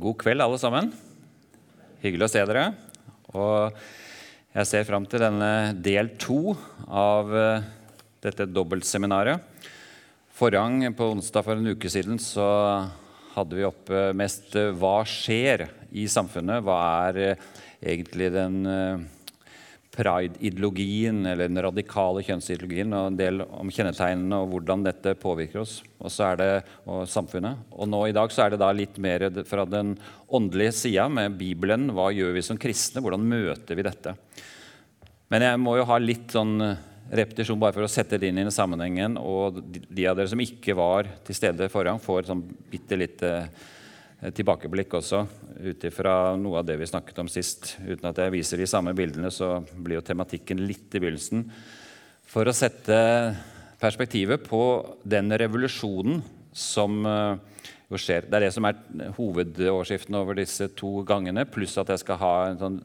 god kveld, alle sammen. Hyggelig å se dere. Og jeg ser fram til denne del to av eh, dette dobbeltseminaret. Forrang på onsdag for en uke siden, så hadde vi oppe mest eh, hva skjer i samfunnet? Hva er eh, egentlig den pride-ideologien eller den radikale kjønnsideologien og en del om kjennetegnene og hvordan dette påvirker oss og så er det, og samfunnet. Og nå i dag så er det da litt mer fra den åndelige sida med Bibelen. Hva gjør vi som kristne? Hvordan møter vi dette? Men jeg må jo ha litt sånn repetisjon bare for å sette det inn i sammenhengen. Og de av dere som ikke var til stede forrige gang, får sånn bitte lite tilbakeblikk også ut ifra noe av det vi snakket om sist. Uten at jeg viser de samme bildene, så blir jo tematikken litt i begynnelsen. For å sette perspektivet på den revolusjonen som eh, jo skjer. Det er det som er hovedoverskriften over disse to gangene, pluss at jeg skal ha en sånn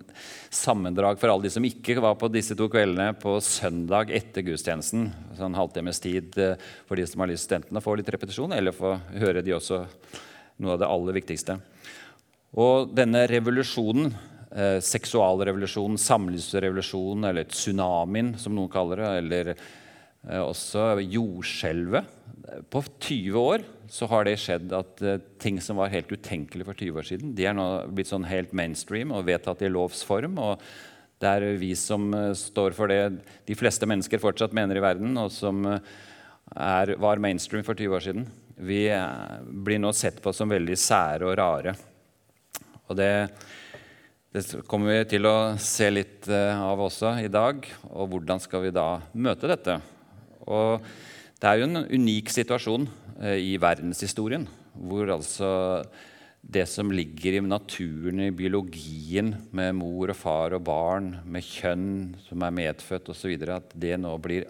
sammendrag for alle de som ikke var på disse to kveldene på søndag etter gudstjenesten. Sånn halvtimes tid eh, for de som har lyst enten å få litt repetisjon, eller få høre de også noe av det aller viktigste. Og denne revolusjonen, eh, seksualrevolusjonen, samlivsrevolusjonen, eller tsunamien, som noen kaller det, eller eh, også jordskjelvet På 20 år så har det skjedd at eh, ting som var helt utenkelig for 20 år siden, de er nå blitt sånn helt mainstream og vedtatt i lovs form. og det er vi som eh, står for det de fleste mennesker fortsatt mener i verden, og som eh, er, var mainstream for 20 år siden. Vi eh, blir nå sett på som veldig sære og rare. Og det, det kommer vi til å se litt eh, av også i dag. Og hvordan skal vi da møte dette? Og det er jo en unik situasjon eh, i verdenshistorien hvor altså det som ligger i naturen, i biologien, med mor og far og barn, med kjønn som er medfødt osv., at det nå blir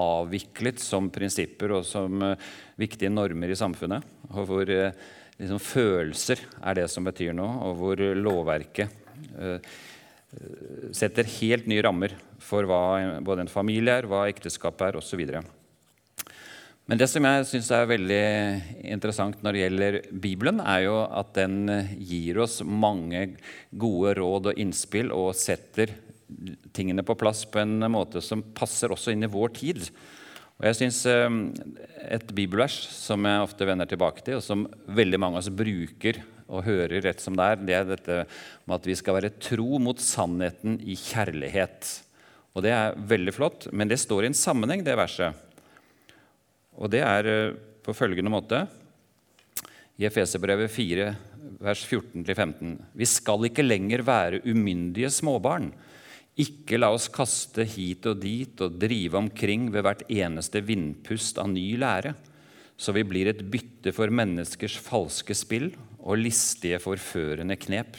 avviklet som prinsipper og som uh, viktige normer i samfunnet. Og hvor uh, liksom, følelser er det som betyr noe, og hvor lovverket uh, setter helt nye rammer for hva både en familie er, hva ekteskap er osv. Men det som jeg syns er veldig interessant når det gjelder Bibelen, er jo at den gir oss mange gode råd og innspill og setter tingene på plass på en måte som passer også inn i vår tid. Og jeg synes ehm, Et bibelvers som jeg ofte vender tilbake til, og som veldig mange av oss bruker og hører rett som det er, det er dette med at vi skal være tro mot sannheten i kjærlighet. Og Det er veldig flott, men det står i en sammenheng, det verset. Og det er eh, på følgende måte i Efeserbrevet 4, vers 14-15.: Vi skal ikke lenger være umyndige småbarn ikke la oss kaste hit og dit og drive omkring ved hvert eneste vindpust av ny lære, så vi blir et bytte for menneskers falske spill og listige, forførende knep.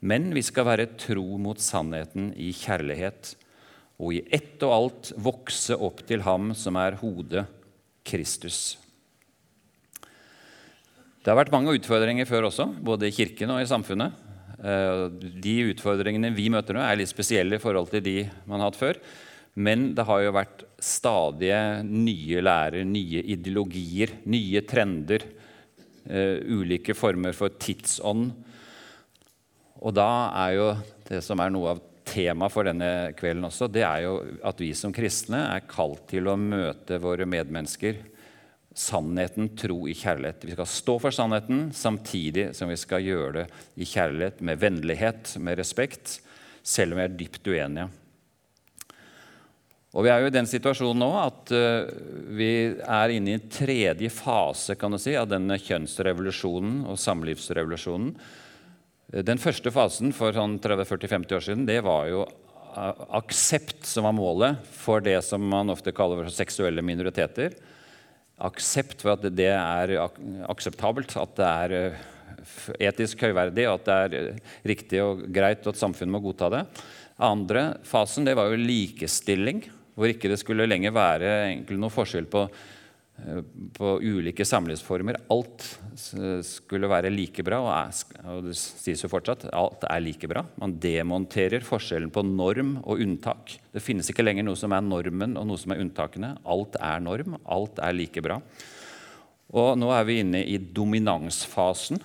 Men vi skal være tro mot sannheten i kjærlighet, og i ett og alt vokse opp til Ham som er hodet, Kristus. Det har vært mange utfordringer før også, både i kirken og i samfunnet. Eh, de utfordringene vi møter nå, er litt spesielle i forhold til de man har hatt før. Men det har jo vært stadige nye lærer, nye ideologier, nye trender. Uh, ulike former for tidsånd. Og da er jo det som er noe av temaet for denne kvelden også, det er jo at vi som kristne er kalt til å møte våre medmennesker sannheten, tro i kjærlighet. Vi skal stå for sannheten samtidig som vi skal gjøre det i kjærlighet, med vennlighet, med respekt, selv om vi er dypt uenige. Og Vi er jo i den situasjonen nå at uh, vi er inne i en tredje fase kan du si, av denne kjønnsrevolusjonen og samlivsrevolusjonen. Den første fasen for sånn 30-40-50 år siden det var jo aksept som var målet for det som man ofte kaller for seksuelle minoriteter aksept for at det er akseptabelt, at det er eh, etisk høyverdig, og at det er eh, riktig og greit, og at samfunnet må godta det. Andre fasen det var jo likestilling, hvor ikke det skulle lenger være noe forskjell på på ulike samlivsformer. Alt skulle være like bra, og, det sies jo fortsatt alt er like bra. Man demonterer forskjellen på norm og unntak. Det finnes ikke lenger noe som er normen og noe som er unntakene. Alt er norm, alt er like bra. Og nå er vi inne i dominansfasen,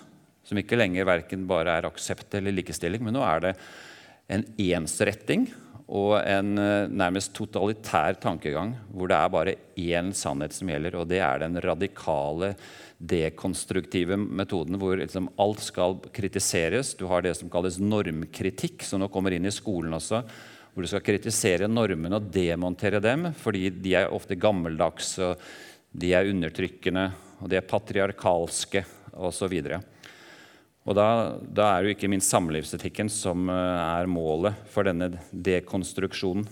som ikke lenger verken bare er aksept eller likestilling, men nå er det en ensretting og en eh, nærmest totalitær tankegang hvor det er bare én sannhet som gjelder, og det er den radikale, dekonstruktive metoden hvor liksom alt skal kritiseres. Du har det som kalles normkritikk, som nå kommer inn i skolen også. Hvor du skal kritisere normene og demontere dem, fordi de er ofte gammeldagse, de er undertrykkende, og de er patriarkalske osv. Og da, da, er det jo ikke minst samlivsetikken som eh, er målet for denne dekonstruksjonen.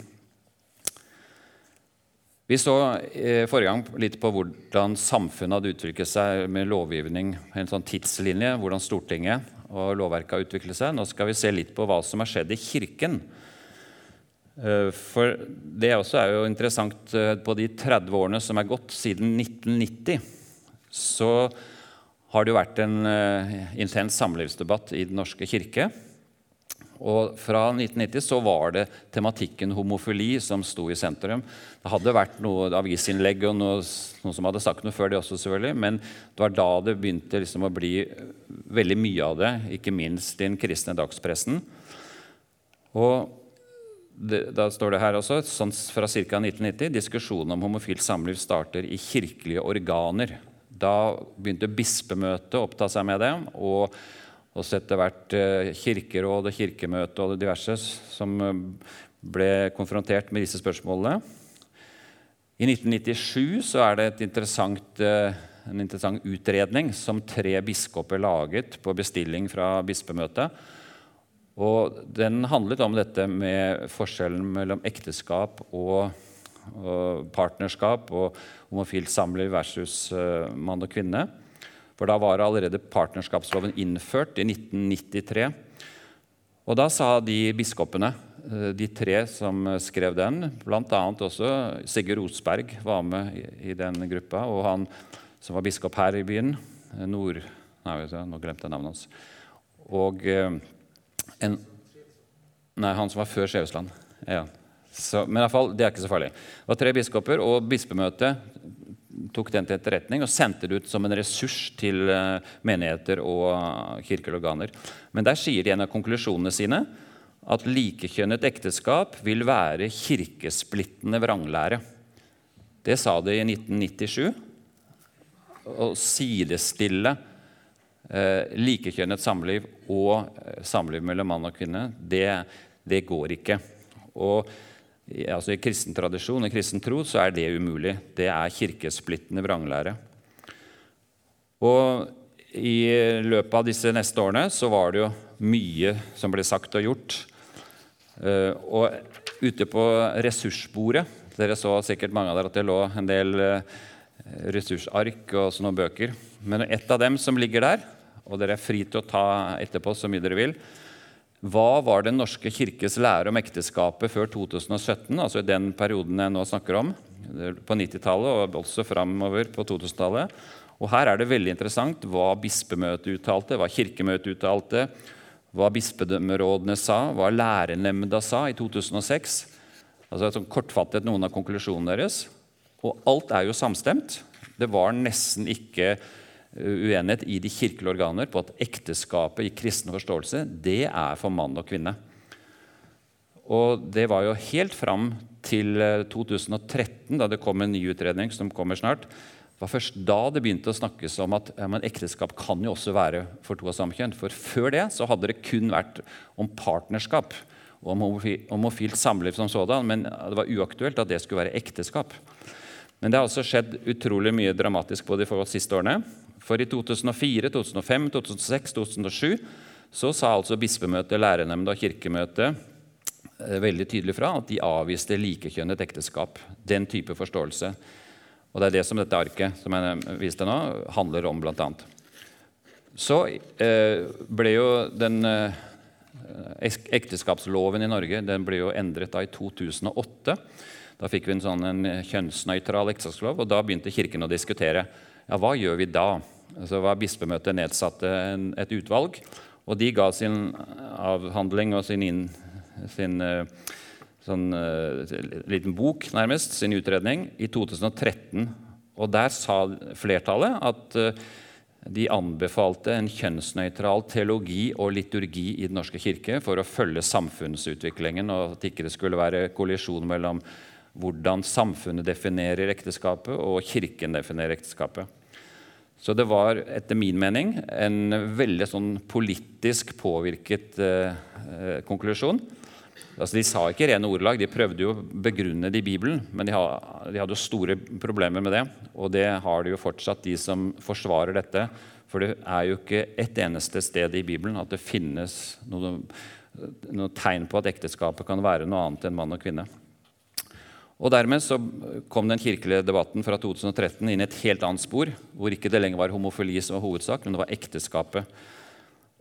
Vi så eh, forrige gang litt på hvordan samfunnet hadde utviklet seg med lovgivning, en sånn tidslinje, hvordan Stortinget og lovverket har utviklet seg. Nå skal vi se litt på hva som har skjedd i Kirken. Eh, for det også er jo interessant på de 30 årene som er gått siden 1990. Så har det jo vært en uh, intens samlivsdebatt i Den norske kirke. Og Fra 1990 så var det tematikken homofili som sto i sentrum. Det hadde vært noe avisinnlegg og noe, noen som hadde sagt noe før det også, selvfølgelig, men det var da det begynte liksom å bli veldig mye av det, ikke minst i den kristne dagspressen. Og det, da står det her også, sånn fra ca. 1990 diskusjonen om homofilt samliv starter i kirkelige organer. Da begynte bispemøtet å oppta seg med det. Og også etter hvert eh, kirkeråd og kirkemøte og det diverse som eh, ble konfrontert med disse spørsmålene. I 1997 så er det interessant, eh, en interessant utredning som tre biskoper laget på bestilling fra bispemøtet. Og Den handlet om dette med forskjellen mellom ekteskap og og partnerskap og homofilt samliv versus uh, mann og kvinne. For da var allerede partnerskapsloven innført i 1993. Og da sa de biskopene, uh, de tre som skrev den, bl.a. også Sigurd Osberg var med i, den gruppa, og han som var biskop her i byen, eh, Nord... Nei, nå glemte jeg navnet hans. Og en, Nei, han som var før Skjevesland. Ja. Så, men i fall, det er ikke så farlig. Det var tre biskoper, og bispemøtet tok den til etterretning og sendte det ut som en ressurs til uh, menigheter og uh, kirkelige. Men der sier de en av konklusjonene sine at likekjønnet ekteskap vil være kirkesplittende vranglære. Det sa de i 1997. Å sidestille eh, likekjønnet samliv og samliv mellom mann og kvinne, det, det går ikke. Og altså I kristen tradisjon og kristen tro så er det umulig. Det er kirkesplittende vranglære. Og I løpet av disse neste årene så var det jo mye som ble sagt og gjort. Eh, og ute på ressursbordet Dere så sikkert mange av dere at det lå en del eh, ressursark og sånne bøker. Men et av dem som ligger der, og dere er fri til å ta etterpå så mye dere vil, hva var Den norske kirkes lære om ekteskapet før 2017, altså i den perioden jeg nå snakker om, på 90-tallet og også framover på 2000-tallet? Og Her er det veldig interessant hva bispemøtet uttalte, hva kirkemøtet uttalte, hva bispedømmerådene sa, hva lærernemnda sa i 2006. Altså sånn Kortfattet noen av konklusjonene deres. Og alt er jo samstemt. Det var nesten ikke uenighet i de kirkelige organer på at ekteskapet i kristen forståelse det er for mann og kvinne. Og det var jo helt fram til 2013, eh, da det kom en ny utredning som kommer snart. Det var først da det begynte å snakkes om at ja, ekteskap kan jo også være for to av samme kjønn. For før det så hadde det kun vært om partnerskap og om homofilt samliv som sådan. Men det var uaktuelt at det skulle være ekteskap. Men det har også skjedd utrolig mye dramatisk på de siste årene. For i 2004, 2005, 2006, 2007 så sa altså bispemøtet, lærernemnda og kirkemøtet eh, veldig tydelig fra at de avviste likekjønnet ekteskap. Den type forståelse. Og det er det som dette arket som jeg viste nå, handler om, bl.a. Så eh, ble jo den eh, ekteskapsloven i Norge den ble jo endret da i 2008. Da fikk vi en sånn kjønnsnøytral ekteskapslov, og da begynte Kirken å diskutere ja, hva gjør vi da så var Bispemøtet nedsatte en, et utvalg. Og de ga sin avhandling og sin, inn, sin uh, sånn, uh, liten bok, nærmest, sin utredning, i 2013. Og der sa flertallet at De anbefalte en kjønnsnøytral teologi og liturgi i Den norske kirke for å følge samfunnsutviklingen, og at ikke det skulle være kollisjon mellom hvordan samfunnet definerer ekteskapet, og Kirken definerer ekteskapet. Så det var etter min mening en veldig sånn politisk påvirket eh, eh konklusjon. Altså, de sa ikke rene ordelag, de prøvde jo å begrunne det i Bibelen. Men de, ha, de hadde jo store problemer med det, og det har de jo fortsatt, de som forsvarer dette. For det er jo ikke et eneste sted i Bibelen at det finnes noe, noe tegn på at ekteskapet kan være noe annet enn mann og kvinne. Og Dermed så kom den kirkelige debatten fra 2013 inn i et helt annet spor, hvor ikke det lenger var homofili som var hovedsak, men det var ekteskapet.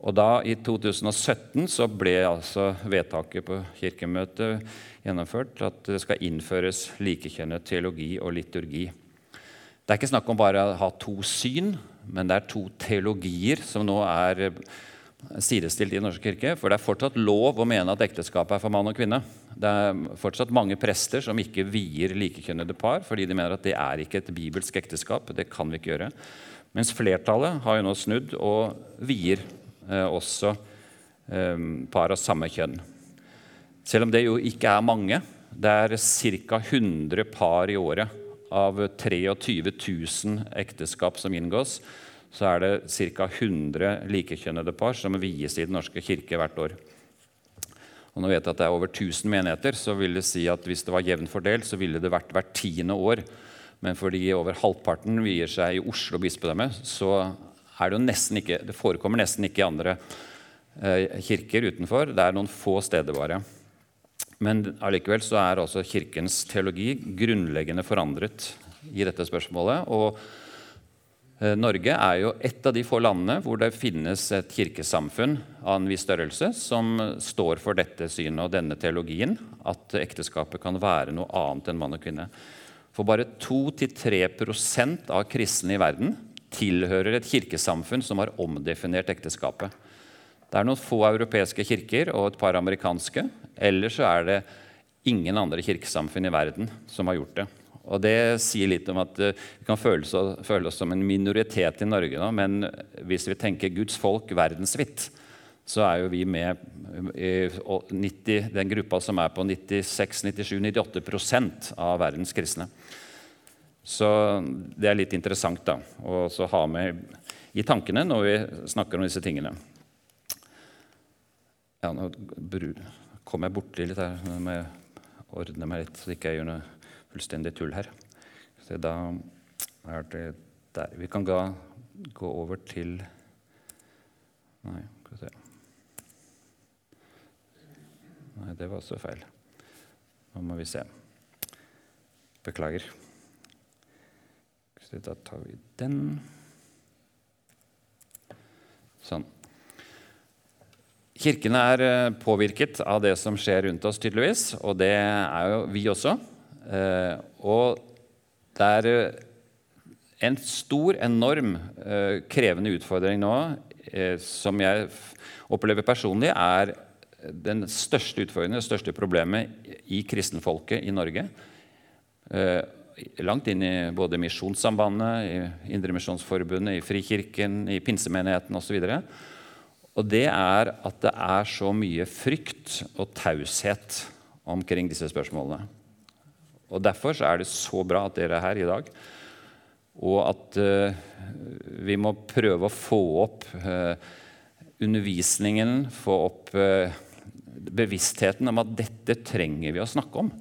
Og da, I 2017 så ble altså vedtaket på kirkemøtet gjennomført at det skal innføres likekjønnet teologi og liturgi. Det er ikke snakk om bare å ha to syn, men det er to teologier som nå er sidestilt i Den norske kirke. For det er fortsatt lov å mene at ekteskapet er for mann og kvinne. Det er fortsatt mange prester som ikke vier likekjønnede par fordi de mener at det er ikke et bibelsk ekteskap. Det kan vi ikke gjøre. Mens flertallet har jo nå snudd og vier eh, også eh, par av samme kjønn. Selv om det jo ikke er mange. Det er ca. 100 par i året av 23 000 ekteskap som inngås så er det ca. 100 likekjønnede par som vies i Den norske kirke hvert år. Og nå vet jeg at det er over 1000 menigheter, så vil det si at hvis det var jevnt fordelt, så ville det vært hvert tiende år. Men fordi over halvparten vier seg i Oslo bispedømme, så er det jo nesten ikke, det forekommer nesten ikke i andre eh, kirker utenfor. Det er noen få steder bare. Men allikevel så er også Kirkens teologi grunnleggende forandret i dette spørsmålet. og Norge er jo et av de få landene hvor det finnes et kirkesamfunn av en viss størrelse som står for dette synet og denne teologien, at ekteskapet kan være noe annet enn mann og kvinne. For bare 2-3% av kristne i verden tilhører et kirkesamfunn som har omdefinert ekteskapet. Det er noen få europeiske kirker og et par amerikanske. Ellers er det ingen andre kirkesamfunn i verden som har gjort det. Og Det sier litt om at eh, vi kan føle oss, føle oss som en minoritet i Norge nå, men hvis vi tenker Guds folk verdensvidt, så er jo vi med i 90, den gruppa som er på 96-97-98% av verdens kristne. Så det er litt interessant da, å ha med i tankene når vi snakker om disse tingene. Ja, nå kom jeg borti litt her. Nå må jeg ordne meg litt, så ikke jeg gjør noe fullstendig tull her. Så da er det der. Vi kan ga, gå over til Nei, skal vi se. Nei, det var også feil. Nå må vi se. Beklager. Da tar vi den. Sånn. Kirkene er eh, påvirket av det som skjer rundt oss, tydeligvis. Og det er jo vi også. Eh, og det er eh, en stor, enorm, eh, krevende utfordring nå som jeg opplever personlig, er den største utfordringen, det største problemet i kristenfolket i Norge. Langt inn i både Misjonssambandet, i Indremisjonsforbundet, i Frikirken, i pinsemenigheten osv. Og det er at det er så mye frykt og taushet omkring disse spørsmålene. Og Derfor er det så bra at dere er her i dag. Og at uh, vi må prøve å få opp uh, undervisningen, få opp uh, bevisstheten om at dette trenger vi å snakke om.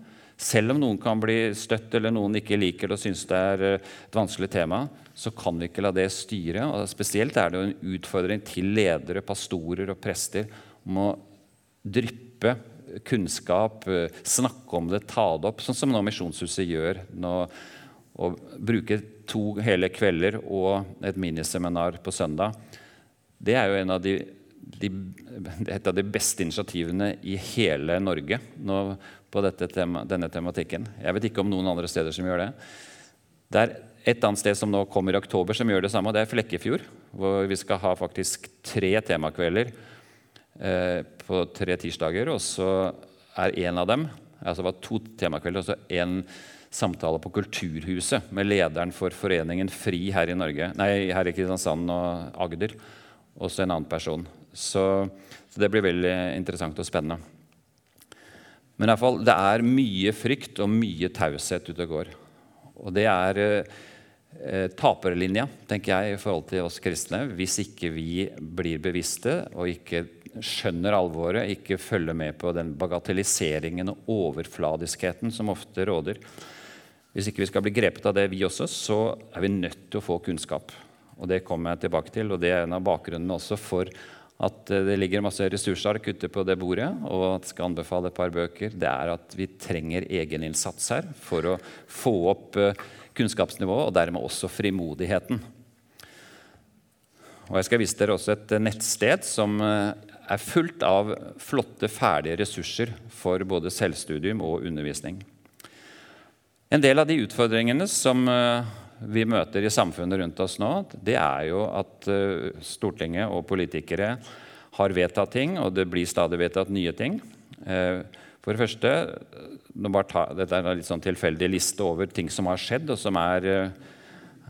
Selv om noen kan bli støtt eller noen ikke liker det og syns det er et vanskelig tema, så kan vi ikke la det styre. Og spesielt er det jo en utfordring til ledere, pastorer og prester om å dryppe kunnskap, eh, snakke om det, ta det opp, sånn som nå Misjonshuset gjør. Nå, å bruke to hele kvelder og et miniseminar på søndag. Det er jo en av de, de, et av de beste initiativene i hele Norge nå på tema, denne tematikken. Jeg vet ikke om noen andre steder som gjør det. Det er et annet sted som nå kommer i oktober, som gjør det samme. Det er Flekkefjord, hvor vi skal ha faktisk tre temakvelder på tre tirsdager. Og så er en av dem altså det var to temakvelder, og så en samtale på Kulturhuset med lederen for foreningen FRI her i Norge, nei, her i Kristiansand og Agder. Også en annen person. Så, så det blir veldig interessant og spennende. Men i hvert fall, det er mye frykt og mye taushet ute og går. Og det er eh, taperlinja, tenker jeg, i forhold til oss kristne, hvis ikke vi blir bevisste og ikke skjønner alvoret, ikke følger med på den bagatelliseringen og overfladiskheten som ofte råder. Hvis ikke vi skal bli grepet av det, vi også, så er vi nødt til å få kunnskap. Og Det kommer jeg tilbake til, og det er en av bakgrunnene også for at eh, det ligger masse ressursark ute på det bordet, og at jeg skal anbefale et par bøker. Det er at vi trenger egeninnsats her for å få opp eh, kunnskapsnivået, og dermed også frimodigheten. Og Jeg skal vise dere også et nettsted som eh, er fullt av flotte, ferdige ressurser for både selvstudium og undervisning. En del av de utfordringene som eh, vi møter i samfunnet rundt oss nå, det er jo at eh, Stortinget og politikere har vedtatt ting, og det blir stadig vedtatt nye ting. For det første, ta, Dette er en litt sånn tilfeldig liste over ting som har skjedd, og som er,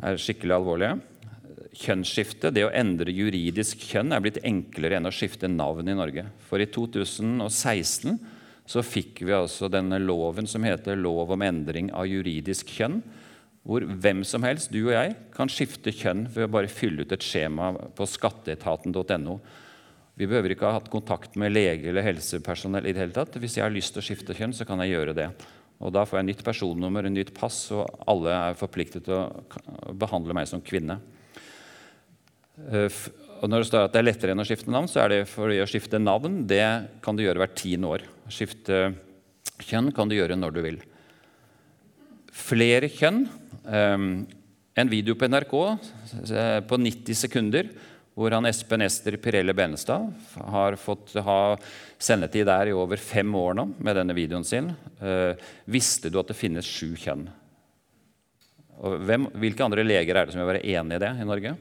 er skikkelig alvorlige. Kjønnsskifte, det å endre juridisk kjønn, er blitt enklere enn å skifte navn i Norge. For i 2016 så fikk vi altså denne loven som heter lov om endring av juridisk kjønn. Hvor hvem som helst, du og jeg, kan skifte kjønn ved å bare fylle ut et skjema på skatteetaten.no. Vi behøver ikke ha hatt kontakt med lege eller helsepersonell. i det hele tatt. Hvis jeg har lyst til å skifte kjønn, så kan jeg gjøre det. Og Da får jeg nytt personnummer, en nytt pass, og alle er forpliktet til å behandle meg som kvinne. Eh, og Når det står at det er lettere enn å skifte navn, så er det fordi å skifte navn det kan du gjøre hvert tiende år. Skifte kjønn kan du gjøre når du vil. Flere kjønn. Um, en video på NRK eh, på 90 sekunder hvor han Espen Ester Pirelle Benestad har fått ha sendetid der i over fem år nå med denne videoen sin. Eh, visste du at det finnes sju kjønn? Og hvem, hvilke andre leger er det som vil være enig i det i Norge?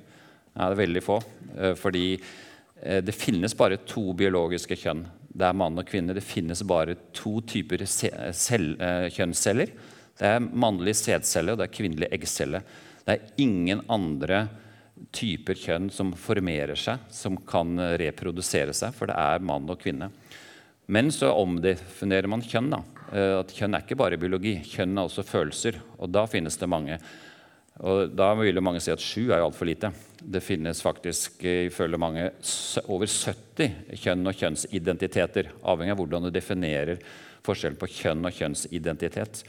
Ja, det er veldig få. Eh, fordi eh, det finnes bare to biologiske kjønn det er mann og kvinne. Det finnes bare to typer eh, kjønnsceller. Det er mannlig sædcelle og det er kvinnelig eggcelle. Det er ingen andre typer kjønn som formerer seg, som kan reprodusere seg, for det er mann og kvinne. Men så omdefinerer man kjønn. da. Eh, at Kjønn er ikke bare biologi, kjønn er også følelser. Og da finnes det mange. Og Da vil jo mange si at sju er altfor lite. Det finnes faktisk ifølge mange over 70 kjønn og kjønnsidentiteter, avhengig av hvordan du definerer forskjellen på kjønn og kjønnsidentitet.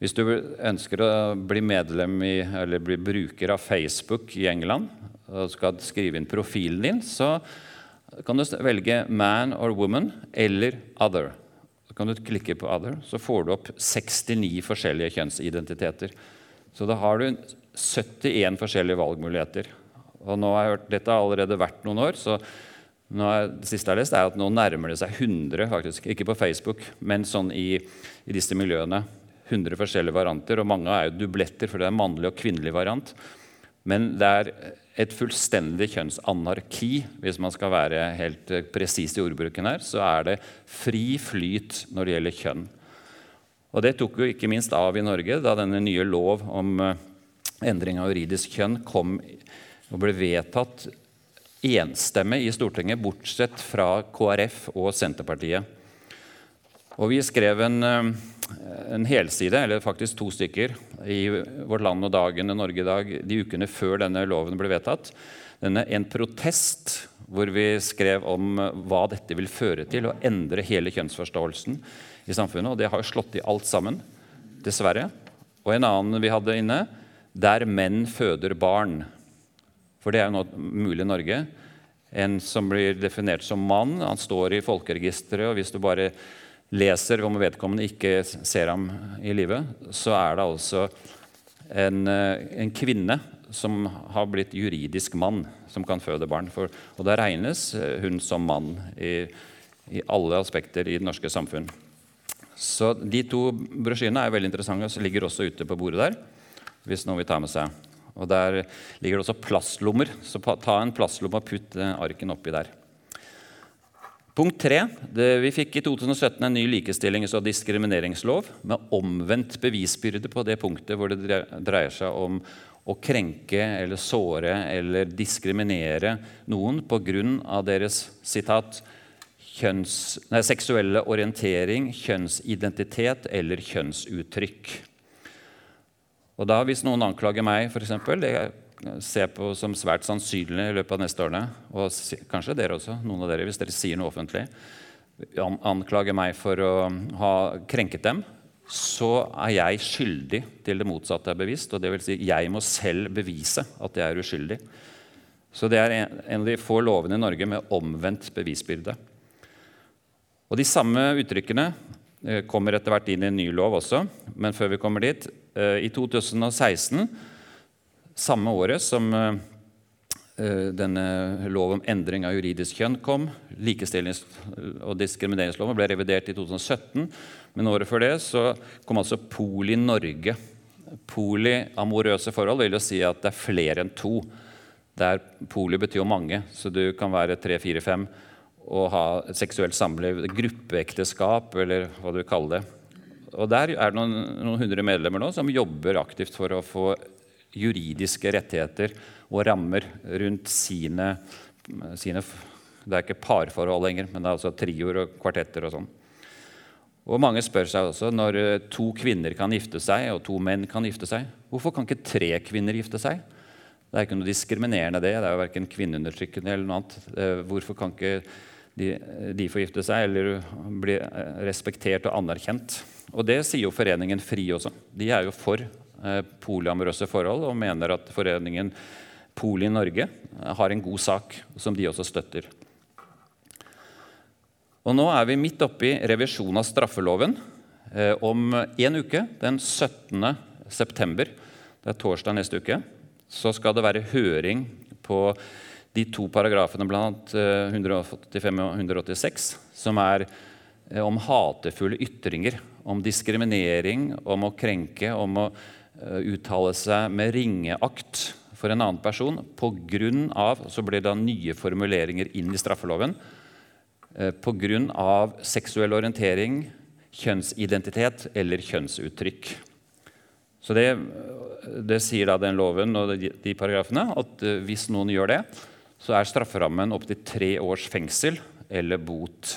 Hvis du ønsker å bli medlem i, eller bli bruker av Facebook i England og skal skrive inn profilen din, så kan du velge 'man or woman' eller 'other'. Så kan du klikke på 'other', så får du opp 69 forskjellige kjønnsidentiteter. Så da har du 71 forskjellige valgmuligheter. Og nå har jeg hørt, Dette har allerede vært noen år. så er, det siste jeg har lest er at Nå nærmer det seg 100, faktisk, ikke på Facebook, men sånn i, i disse miljøene. 100 forskjellige varianter, og mange er jo dubletter, for det er mannlig og kvinnelig variant. Men det er et fullstendig kjønnsanarki, hvis man skal være helt presis i ordbruken her. Så er det fri flyt når det gjelder kjønn. Og Det tok jo ikke minst av i Norge da denne nye lov om eh, endring av juridisk kjønn kom og ble vedtatt enstemmig i Stortinget, bortsett fra KrF og Senterpartiet. Og Vi skrev en, eh, en helside, eller faktisk to stykker, i Vårt Land og Dagen og Norge i dag de ukene før denne loven ble vedtatt. Denne, en protest hvor vi skrev om hva dette vil føre til, å endre hele kjønnsforståelsen i samfunnet. Og det har jo slått i alt sammen, dessverre. Og en annen vi hadde inne, 'Der menn føder barn'. For det er jo noe mulig i Norge. En som blir definert som mann, han står i folkeregisteret, og hvis du bare leser om vedkommende ikke ser ham i live, så er det altså en, eh, en, kvinne som har blitt juridisk mann, som kan føde barn. For, og da regnes hun som mann i, i alle aspekter i det norske samfunn. Så De to brosjyrene er veldig interessante og ligger også ute på bordet der. hvis noen vil ta med seg. Og Der ligger det også plastlommer, så ta en plastlomme og putt arken oppi der. Punkt tre. Det, vi fikk i 2017 en ny likestillings- og diskrimineringslov med omvendt bevisbyrde på det punktet hvor det dreier seg om å krenke eller såre eller diskriminere noen pga. deres sitat, kjønns, nei, seksuelle orientering, kjønnsidentitet eller kjønnsuttrykk. Og da Hvis noen anklager meg, for ser på som svært sannsynlig i løpet av neste årene, og kanskje dere også, noen av dere, hvis dere sier noe offentlig, anklager meg for å ha krenket dem, så er jeg skyldig til det motsatte er bevisst. og det vil si Jeg må selv bevise at jeg er uskyldig. Så det er en av de få lovene i Norge med omvendt bevisbyrde. Og De samme uttrykkene eh, kommer etter hvert inn i en ny lov også. Men før vi kommer dit eh, I 2016, samme året som eh, denne lov om endring av juridisk kjønn kom, likestillings- og diskrimineringsloven ble revidert i 2017, men året før det så kom altså Poli Norge. Polyamorøse forhold vil jo si at det er flere enn to. Der poli betyr jo mange, så du kan være tre, fire, fem og ha et seksuelt samliv, gruppeekteskap eller hva du kaller det. Og Der er det noen, noen hundre medlemmer nå som jobber aktivt for å få juridiske rettigheter og rammer rundt sine, sine Det er ikke parforhold lenger, men det er altså trioer og kvartetter og sånn. Og Mange spør seg også når eh, to kvinner kan gifte seg, og to menn kan gifte seg, hvorfor kan ikke tre kvinner gifte seg? Det er ikke noe diskriminerende det. Det er jo verken kvinneundertrykkende eller noe annet. Eh, hvorfor kan ikke de, de få gifte seg eller bli eh, respektert og anerkjent? Og det sier jo Foreningen FRI også. De er jo for polyamorøse forhold og mener at foreningen Poli Norge har en god sak som de også støtter. Og nå er vi midt oppi revisjon av straffeloven. Eh, om en uke, den 17. september, det er torsdag neste uke, så skal det være høring på de to paragrafene blant 185 og 186, som er eh, om hatefulle ytringer, om diskriminering, om å krenke, om å eh, uttale seg med ringeakt for en annen person av, Så blir det nye formuleringer inn i straffeloven Eh, pga. seksuell orientering, kjønnsidentitet eller kjønnsuttrykk. Så det, det, sier da den loven og de, paragrafene at hvis noen gjør det, så er strafferammen opptil tre års fengsel eller bot.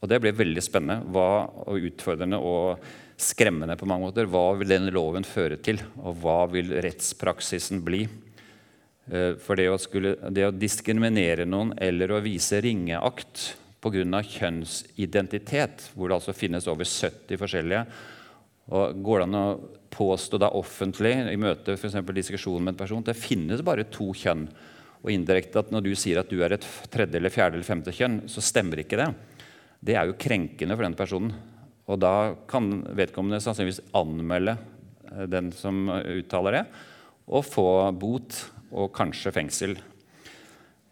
Og Det blir veldig spennende hva, og utfordrende og skremmende på mange måter. Hva vil denne loven føre til, og hva vil rettspraksisen bli? Eh, for det å, skulle, det å diskriminere noen eller å vise ringeakt pga. kjønnsidentitet, hvor det altså finnes over 70 forskjellige og Går det an å påstå da offentlig i møte for diskusjon med en person det finnes bare to kjønn, og indirekte at når du sier at du er et tredje, eller fjerde eller femte kjønn, så stemmer ikke det. Det er jo krenkende for den personen. Og da kan vedkommende sannsynligvis anmelde eh, den som uttaler det, og få bot og kanskje fengsel.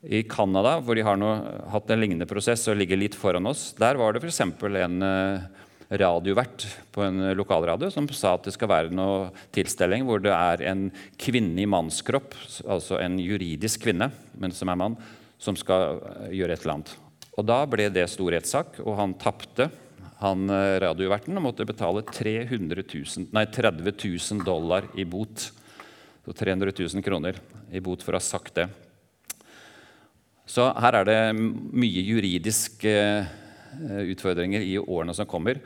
I Canada, hvor de har noe, hatt en lignende prosess og ligger litt foran oss, der var det f.eks. en eh, radiovert på en lokalradio som sa at det skal være noe tilstelning hvor det er en kvinne i mannskropp, altså en juridisk kvinne, men som er mann, som skal eh, gjøre et eller annet. Og Da ble det stor rettssak, og han tapte. Han radioverten radioverten måtte betale 000, nei, 30 000 dollar i bot. Så 300 000 kroner i bot for å ha sagt det. Så her er det mye juridiske eh, utfordringer i årene som kommer.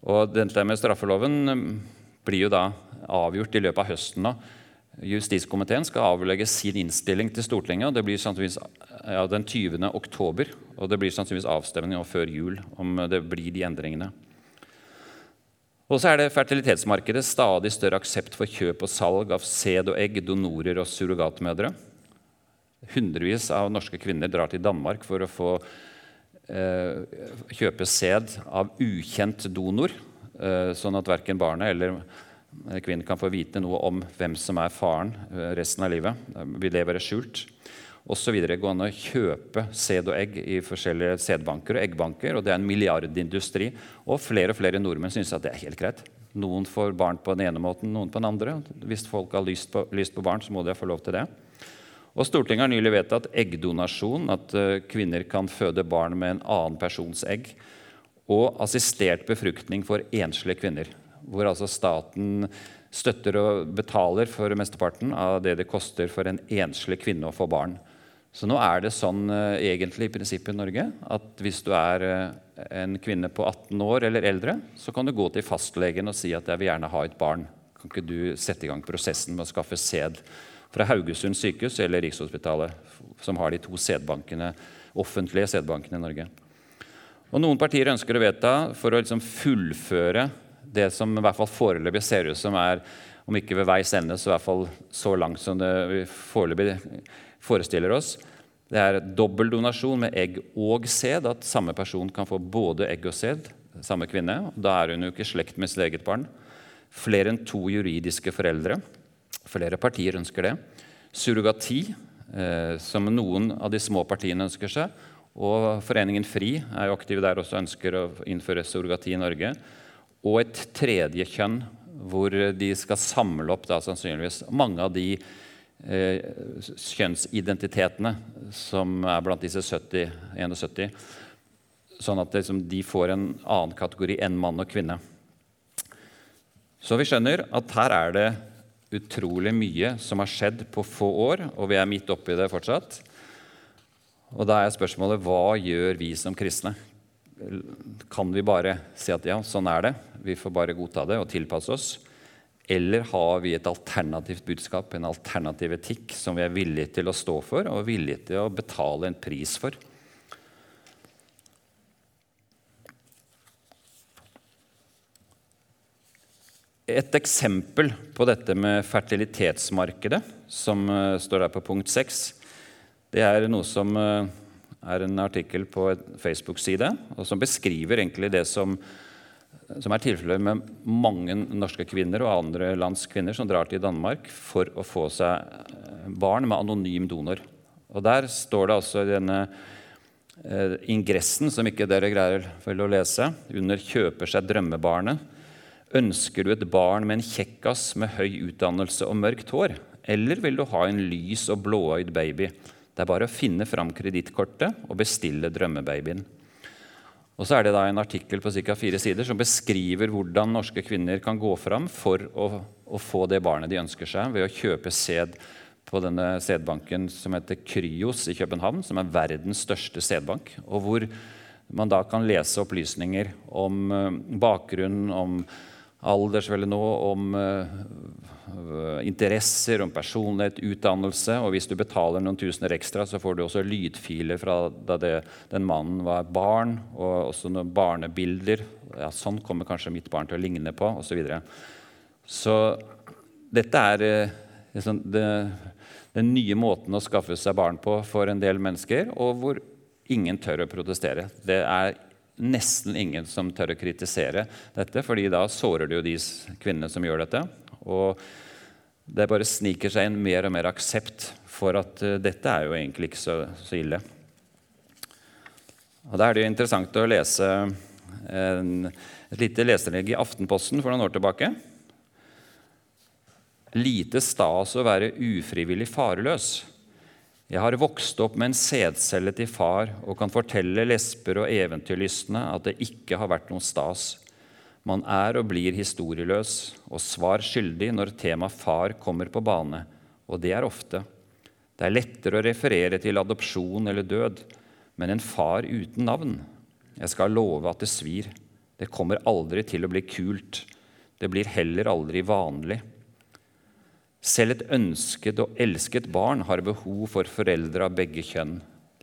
Og dette med straffeloven blir jo da avgjort i løpet av høsten. nå. Justiskomiteen skal avlegge sin innstilling til Stortinget. og Det blir sannsynligvis ja, den 20. oktober. Og det blir sannsynligvis avstemning før jul om det blir de endringene. Og så er det fertilitetsmarkedet stadig større aksept for kjøp og salg av sæd og egg, donorer og surrogatmødre. Hundrevis av norske kvinner drar til Danmark for å få eh, kjøpe sæd av ukjent donor, eh, sånn at verken barnet eller kvinnen kan få vite noe om hvem som er faren eh, resten av livet. Vi lever skjult osv. gå an å kjøpe sæd og egg i forskjellige sædbanker og eggbanker. og Det er en milliardindustri. Og flere og flere nordmenn syns at det er helt greit. Noen får barn på den ene måten, noen på den andre. Hvis folk har lyst på, lyst på barn, så må de få lov til det. Og Stortinget har nylig vedtatt eggdonasjon, at eh, kvinner kan føde barn med en annen persons egg. Og assistert befruktning for enslige kvinner, hvor altså staten støtter og betaler for mesteparten av det det koster for en enslig kvinne å få barn. Så nå er det sånn uh, egentlig i prinsippet i Norge at hvis du er uh, en kvinne på 18 år eller eldre, så kan du gå til fastlegen og si at 'jeg vil gjerne ha et barn'. Kan ikke du sette i gang prosessen med å skaffe sæd fra Haugesund sykehus eller Rikshospitalet, som har de to sædbankene, offentlige sædbankene i Norge? Og Noen partier ønsker å vedta for å liksom fullføre det som i hvert fall foreløpig ser ut som er, om ikke ved veis ende, så i hvert fall så langt som det foreløpig forestiller oss. Det er dobbeldonasjon med egg og sæd, at samme person kan få både egg og sæd. Samme kvinne. Da er hun jo ikke slekt med sitt eget barn. Flere enn to juridiske foreldre. Flere partier ønsker det. Surrogati, eh, som noen av de små partiene ønsker seg. Og Foreningen FRI er jo aktive der også ønsker å innføre surrogati i Norge. Og et tredje kjønn, hvor de skal samle opp da, sannsynligvis mange av de kjønnsidentitetene som er blant disse 70, 71. Sånn at liksom, de får en annen kategori enn mann og kvinne. Så vi skjønner at her er det utrolig mye som har skjedd på få år, og vi er midt oppi det fortsatt. Og da er spørsmålet hva gjør vi som kristne? Kan vi bare si at ja, sånn er det, vi får bare godta det og tilpasse oss? Eller har vi et alternativt budskap, en alternativ etikk, som vi er villige til å stå for og villige til å betale en pris for? Et eksempel på dette med fertilitetsmarkedet, som uh, står der på punkt 6, det er noe som uh, er en artikkel på en Facebook-side, og som beskriver egentlig det som som er tilfellet med mange norske kvinner og andre lands kvinner som drar til Danmark for å få seg eh, barn med anonym donor. Og Der står det altså i denne eh, ingressen, som ikke dere greier vel å lese, under 'Kjøper seg drømmebarnet'. Ønsker du et barn med en kjekkas med høy utdannelse og mørkt hår? Eller vil du ha en lys og blåøyd baby? Det er bare å finne fram kredittkortet og bestille drømmebabyen. Og så er det da en artikkel på ca. fire sider som beskriver hvordan norske kvinner kan gå fram for å, å få det barnet de ønsker seg, ved å kjøpe sæd på denne sædbanken som heter Kryos i København, som er verdens største sædbank. Og hvor man da kan lese opplysninger om bakgrunnen, bakgrunn, om alder, selvfølgelig nå, om uh, interesser, om personlighet, utdannelse. Og hvis du betaler noen tusener ekstra, så får du også lydfiler fra da det, den mannen var barn, og også noen barnebilder. Ja, sånn kommer kanskje mitt barn til å ligne på, osv. Så, videre. så dette er uh, sånn, det, den nye måten å skaffe seg barn på for en del mennesker, og hvor ingen tør å protestere. Det er nesten ingen som tør å kritisere dette, fordi da sårer det jo de kvinnene som gjør dette. Og det bare sniker seg inn mer og mer aksept for at uh, dette er jo egentlig ikke så, så, ille. Og Da er det jo interessant å lese en, et lite leserinnlegg i Aftenposten for noen år tilbake. Lite stas å være ufrivillig fareløs. Jeg har vokst opp med en sædcelle til far og kan fortelle lesber og eventyrlystne at det ikke har vært noen stas. Man er og blir historieløs og svar skyldig når temaet far kommer på bane, og det er ofte. Det er lettere å referere til adopsjon eller død, men en far uten navn Jeg skal love at det svir. Det kommer aldri til å bli kult. Det blir heller aldri vanlig. Selv et ønsket og elsket barn har behov for foreldre av begge kjønn.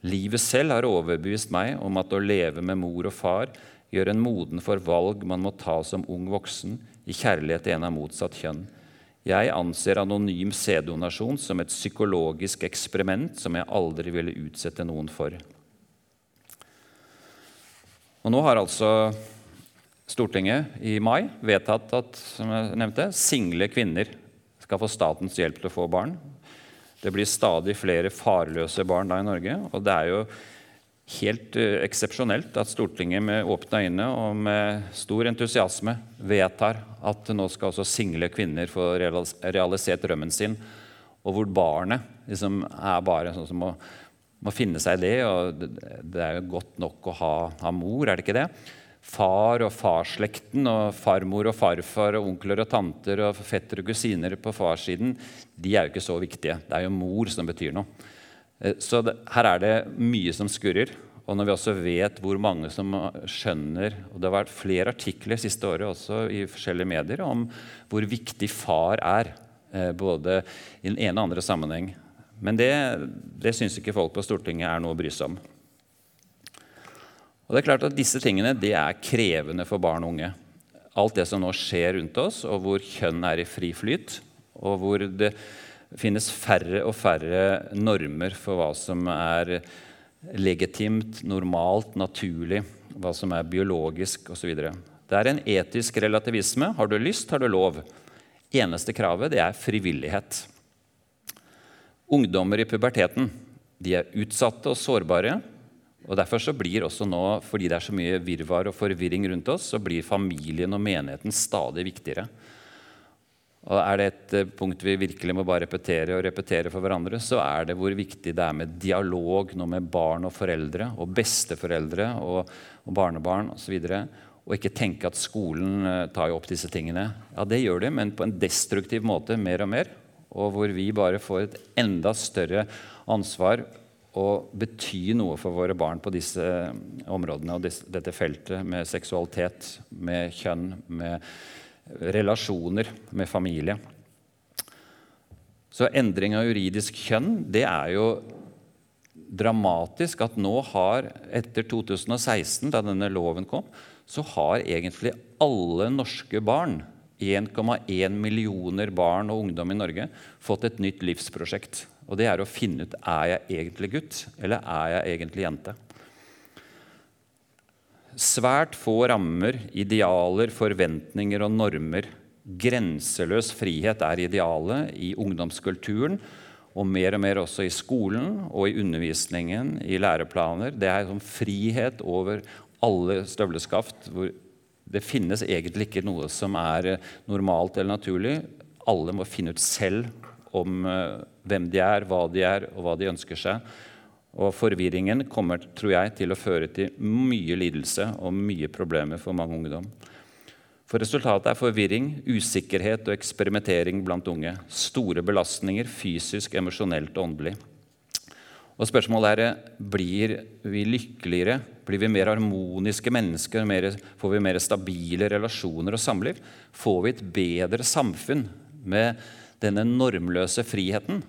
Livet selv har overbevist meg om at å leve med mor og far gjør en moden for valg man må ta som ung voksen i kjærlighet til en av motsatt kjønn. Jeg anser anonym sæddonasjon som et psykologisk eksperiment som jeg aldri ville utsette noen for. Og Nå har altså Stortinget i mai vedtatt at som jeg nevnte, single kvinner skal få statens hjelp til å få barn. Det blir stadig flere farløse barn da i Norge. Og det er jo helt uh, eksepsjonelt at Stortinget med åpne øyne og med stor entusiasme vedtar at nå skal også single kvinner få realisert drømmen sin og hvor barnet liksom er bare sånn som må, må finne seg i det. og det, er jo godt nok å ha, ha mor, er det ikke det? Far og farsslekten og farmor og farfar og onkler og tanter og fetter og kusiner på farssiden de er jo ikke så viktige. Det er jo mor som betyr noe. Eh, så det, her er det mye som skurrer. Og når vi også vet hvor mange som skjønner og Det har vært flere artikler siste året også i forskjellige medier om hvor viktig far er. Eh, både i den ene og andre sammenheng. Men det, det syns ikke folk på Stortinget er noe å bry seg om. Og det er klart at Disse tingene det er krevende for barn og unge. Alt det som nå skjer rundt oss, og hvor kjønn er i fri flyt, og hvor det finnes færre og færre normer for hva som er legitimt, normalt, naturlig, hva som er biologisk osv. Det er en etisk relativisme. Har du lyst, har du lov. Eneste kravet det er frivillighet. Ungdommer i puberteten de er utsatte og sårbare. og Derfor så blir også nå, fordi det er så mye virvar og forvirring rundt oss, så blir familien og menigheten stadig viktigere. Og Er det et eh, punkt vi virkelig må bare repetere og repetere for hverandre, så er det hvor viktig det er med dialog nå med barn og foreldre og besteforeldre og, og barnebarn osv. Og, ikke tenke at skolen eh, tar jo opp disse tingene. Ja, det gjør de, men på en destruktiv måte mer og mer. Og hvor vi bare får et enda større ansvar og bety noe for våre barn på disse eh, områdene og dette feltet med seksualitet, med kjønn, med relasjoner med familie. Så endring av juridisk kjønn, det er jo dramatisk at nå har, etter 2016, da denne loven kom, så har egentlig alle norske barn, 1,1 millioner barn og ungdom i Norge, fått et nytt livsprosjekt. Og det er å finne ut er jeg egentlig gutt eller er jeg egentlig jente. Svært få rammer, idealer, forventninger og normer. Grenseløs frihet er idealet i ungdomskulturen, og mer og mer også i skolen og i undervisningen, i læreplaner. Det er sånn frihet over alle støvleskaft. hvor Det finnes egentlig ikke noe som er normalt eller naturlig. Alle må finne ut selv om eh, hvem de er, hva de er, og hva de ønsker seg. Og forvirringen kommer tror jeg, til å føre til mye lidelse og mye problemer for mange ungdom. For resultatet er forvirring, usikkerhet og eksperimentering blant unge. Store belastninger fysisk, emosjonelt og åndelig. Og spørsmålet er blir vi lykkeligere, blir vi mer harmoniske mennesker, mer, får vi mer stabile relasjoner og samliv? Får vi et bedre samfunn med denne normløse friheten?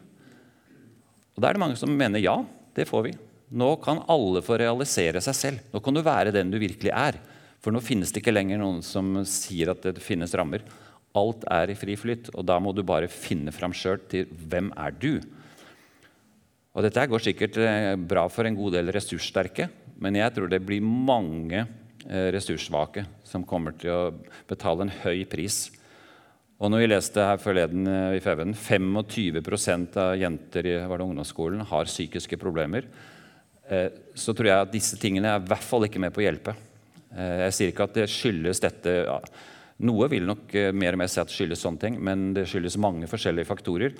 Og Da er det mange som mener ja. Det får vi. Nå kan alle få realisere seg selv. Nå kan du være den du virkelig er. For nå finnes det ikke lenger noen som sier at det finnes rammer. Alt er i fri flyt, og da må du bare finne fram sjøl til hvem er du Og Dette går sikkert eh, bra for en god del ressurssterke, men jeg tror det blir mange eh, ressurssvake som kommer til å betale en høy pris og når vi leste her forleden eh, i Feven, 25% av jenter i ungdomsskolen har psykiske problemer, eh, så tror jeg at disse tingene er i hvert fall ikke med på å hjelpe. Eh, jeg sier ikke at det skyldes dette ja, Noe vil nok mer og mer si at skyldes sånne ting, men det skyldes mange forskjellige faktorer.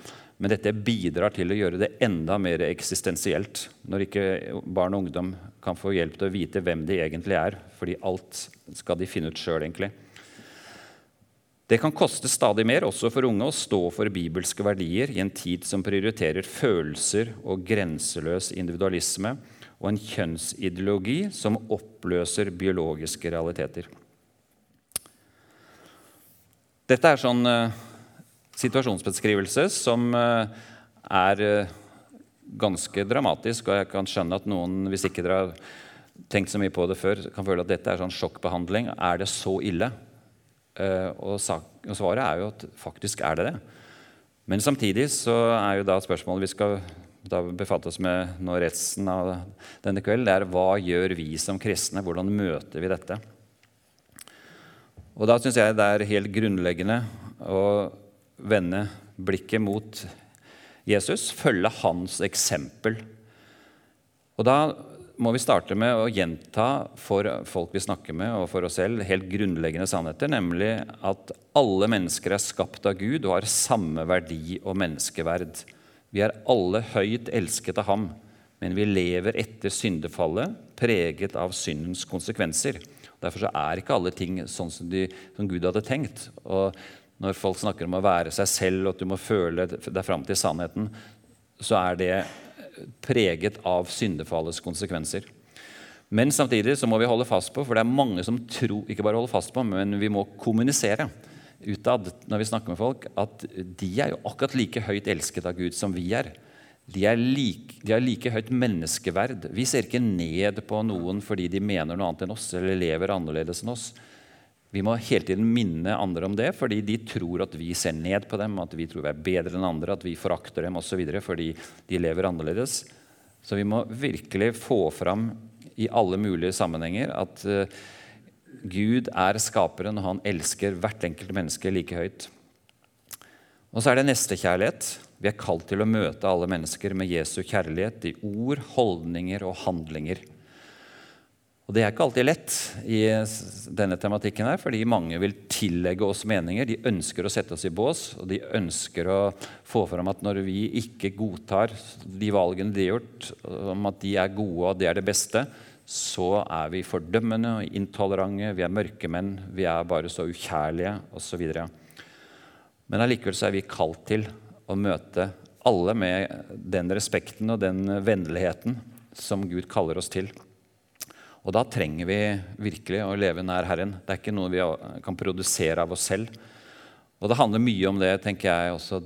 Men dette bidrar til å gjøre det enda mer eksistensielt når ikke barn og ungdom kan få hjelp til å vite hvem de egentlig er, fordi alt skal de finne ut sjøl, egentlig. Det kan koste stadig mer også for unge å stå for bibelske verdier i en tid som prioriterer følelser og grenseløs individualisme og en kjønnsideologi som oppløser biologiske realiteter. Dette er sånn uh, situasjonsbeskrivelse som uh, er uh, ganske dramatisk, og jeg kan skjønne at noen, hvis ikke dere har tenkt så mye på det før, kan føle at dette er sånn sjokkbehandling. Er det så ille? Eh, og, svaret er jo at faktisk er det det. Men samtidig så er jo da spørsmålet vi skal da befatte oss med nå resten av denne kvelden, det er hva gjør vi som kristne? Hvordan møter vi dette? Og Da syns jeg det er helt grunnleggende å vende blikket mot Jesus, følge hans eksempel. Og Da må vi starte med å gjenta for folk vi snakker med, og for oss selv, helt grunnleggende sannheter, nemlig at alle mennesker er skapt av Gud og har samme verdi og menneskeverd. Vi er alle høyt elsket av ham, men vi lever etter syndefallet, preget av syndens konsekvenser. Derfor er ikke alle ting sånn som, de, som Gud hadde tenkt. Og når folk snakker om å være seg selv, og at du må føle deg fram til sannheten, så er det preget av syndefallets konsekvenser. Men samtidig så må vi holde fast på, for det er mange som tror Ikke bare holde fast på, men vi må kommunisere utad når vi snakker med folk, at de er jo akkurat like høyt elsket av Gud som vi er. De, er like, de har like høyt menneskeverd. Vi ser ikke ned på noen fordi de mener noe annet enn oss eller lever annerledes enn oss. Vi må hele tiden minne andre om det, fordi de tror at vi ser ned på dem, at vi tror vi er bedre enn andre, at vi forakter dem osv. fordi de lever annerledes. Så vi må virkelig få fram i alle mulige sammenhenger at uh, Gud er skaperen, og han elsker hvert enkelt menneske like høyt. Og så er det nestekjærlighet. Vi er kalt til å møte alle mennesker med Jesu kjærlighet i ord, holdninger og handlinger. Og Det er ikke alltid lett i denne tematikken, her, fordi mange vil tillegge oss meninger. De ønsker å sette oss i bås, og de ønsker å få fram at når vi ikke godtar de valgene de har gjort, om at de er gode og det er det beste, så er vi fordømmende og intolerante, vi er mørkemenn, vi er bare så ukjærlige osv. Men allikevel så er vi kalt til å møte alle med den respekten og den vennligheten som Gud kaller oss til. Og da trenger vi virkelig å leve nær Herren. Det er ikke noe vi kan produsere av oss selv. Og det handler mye om det, tenker jeg også,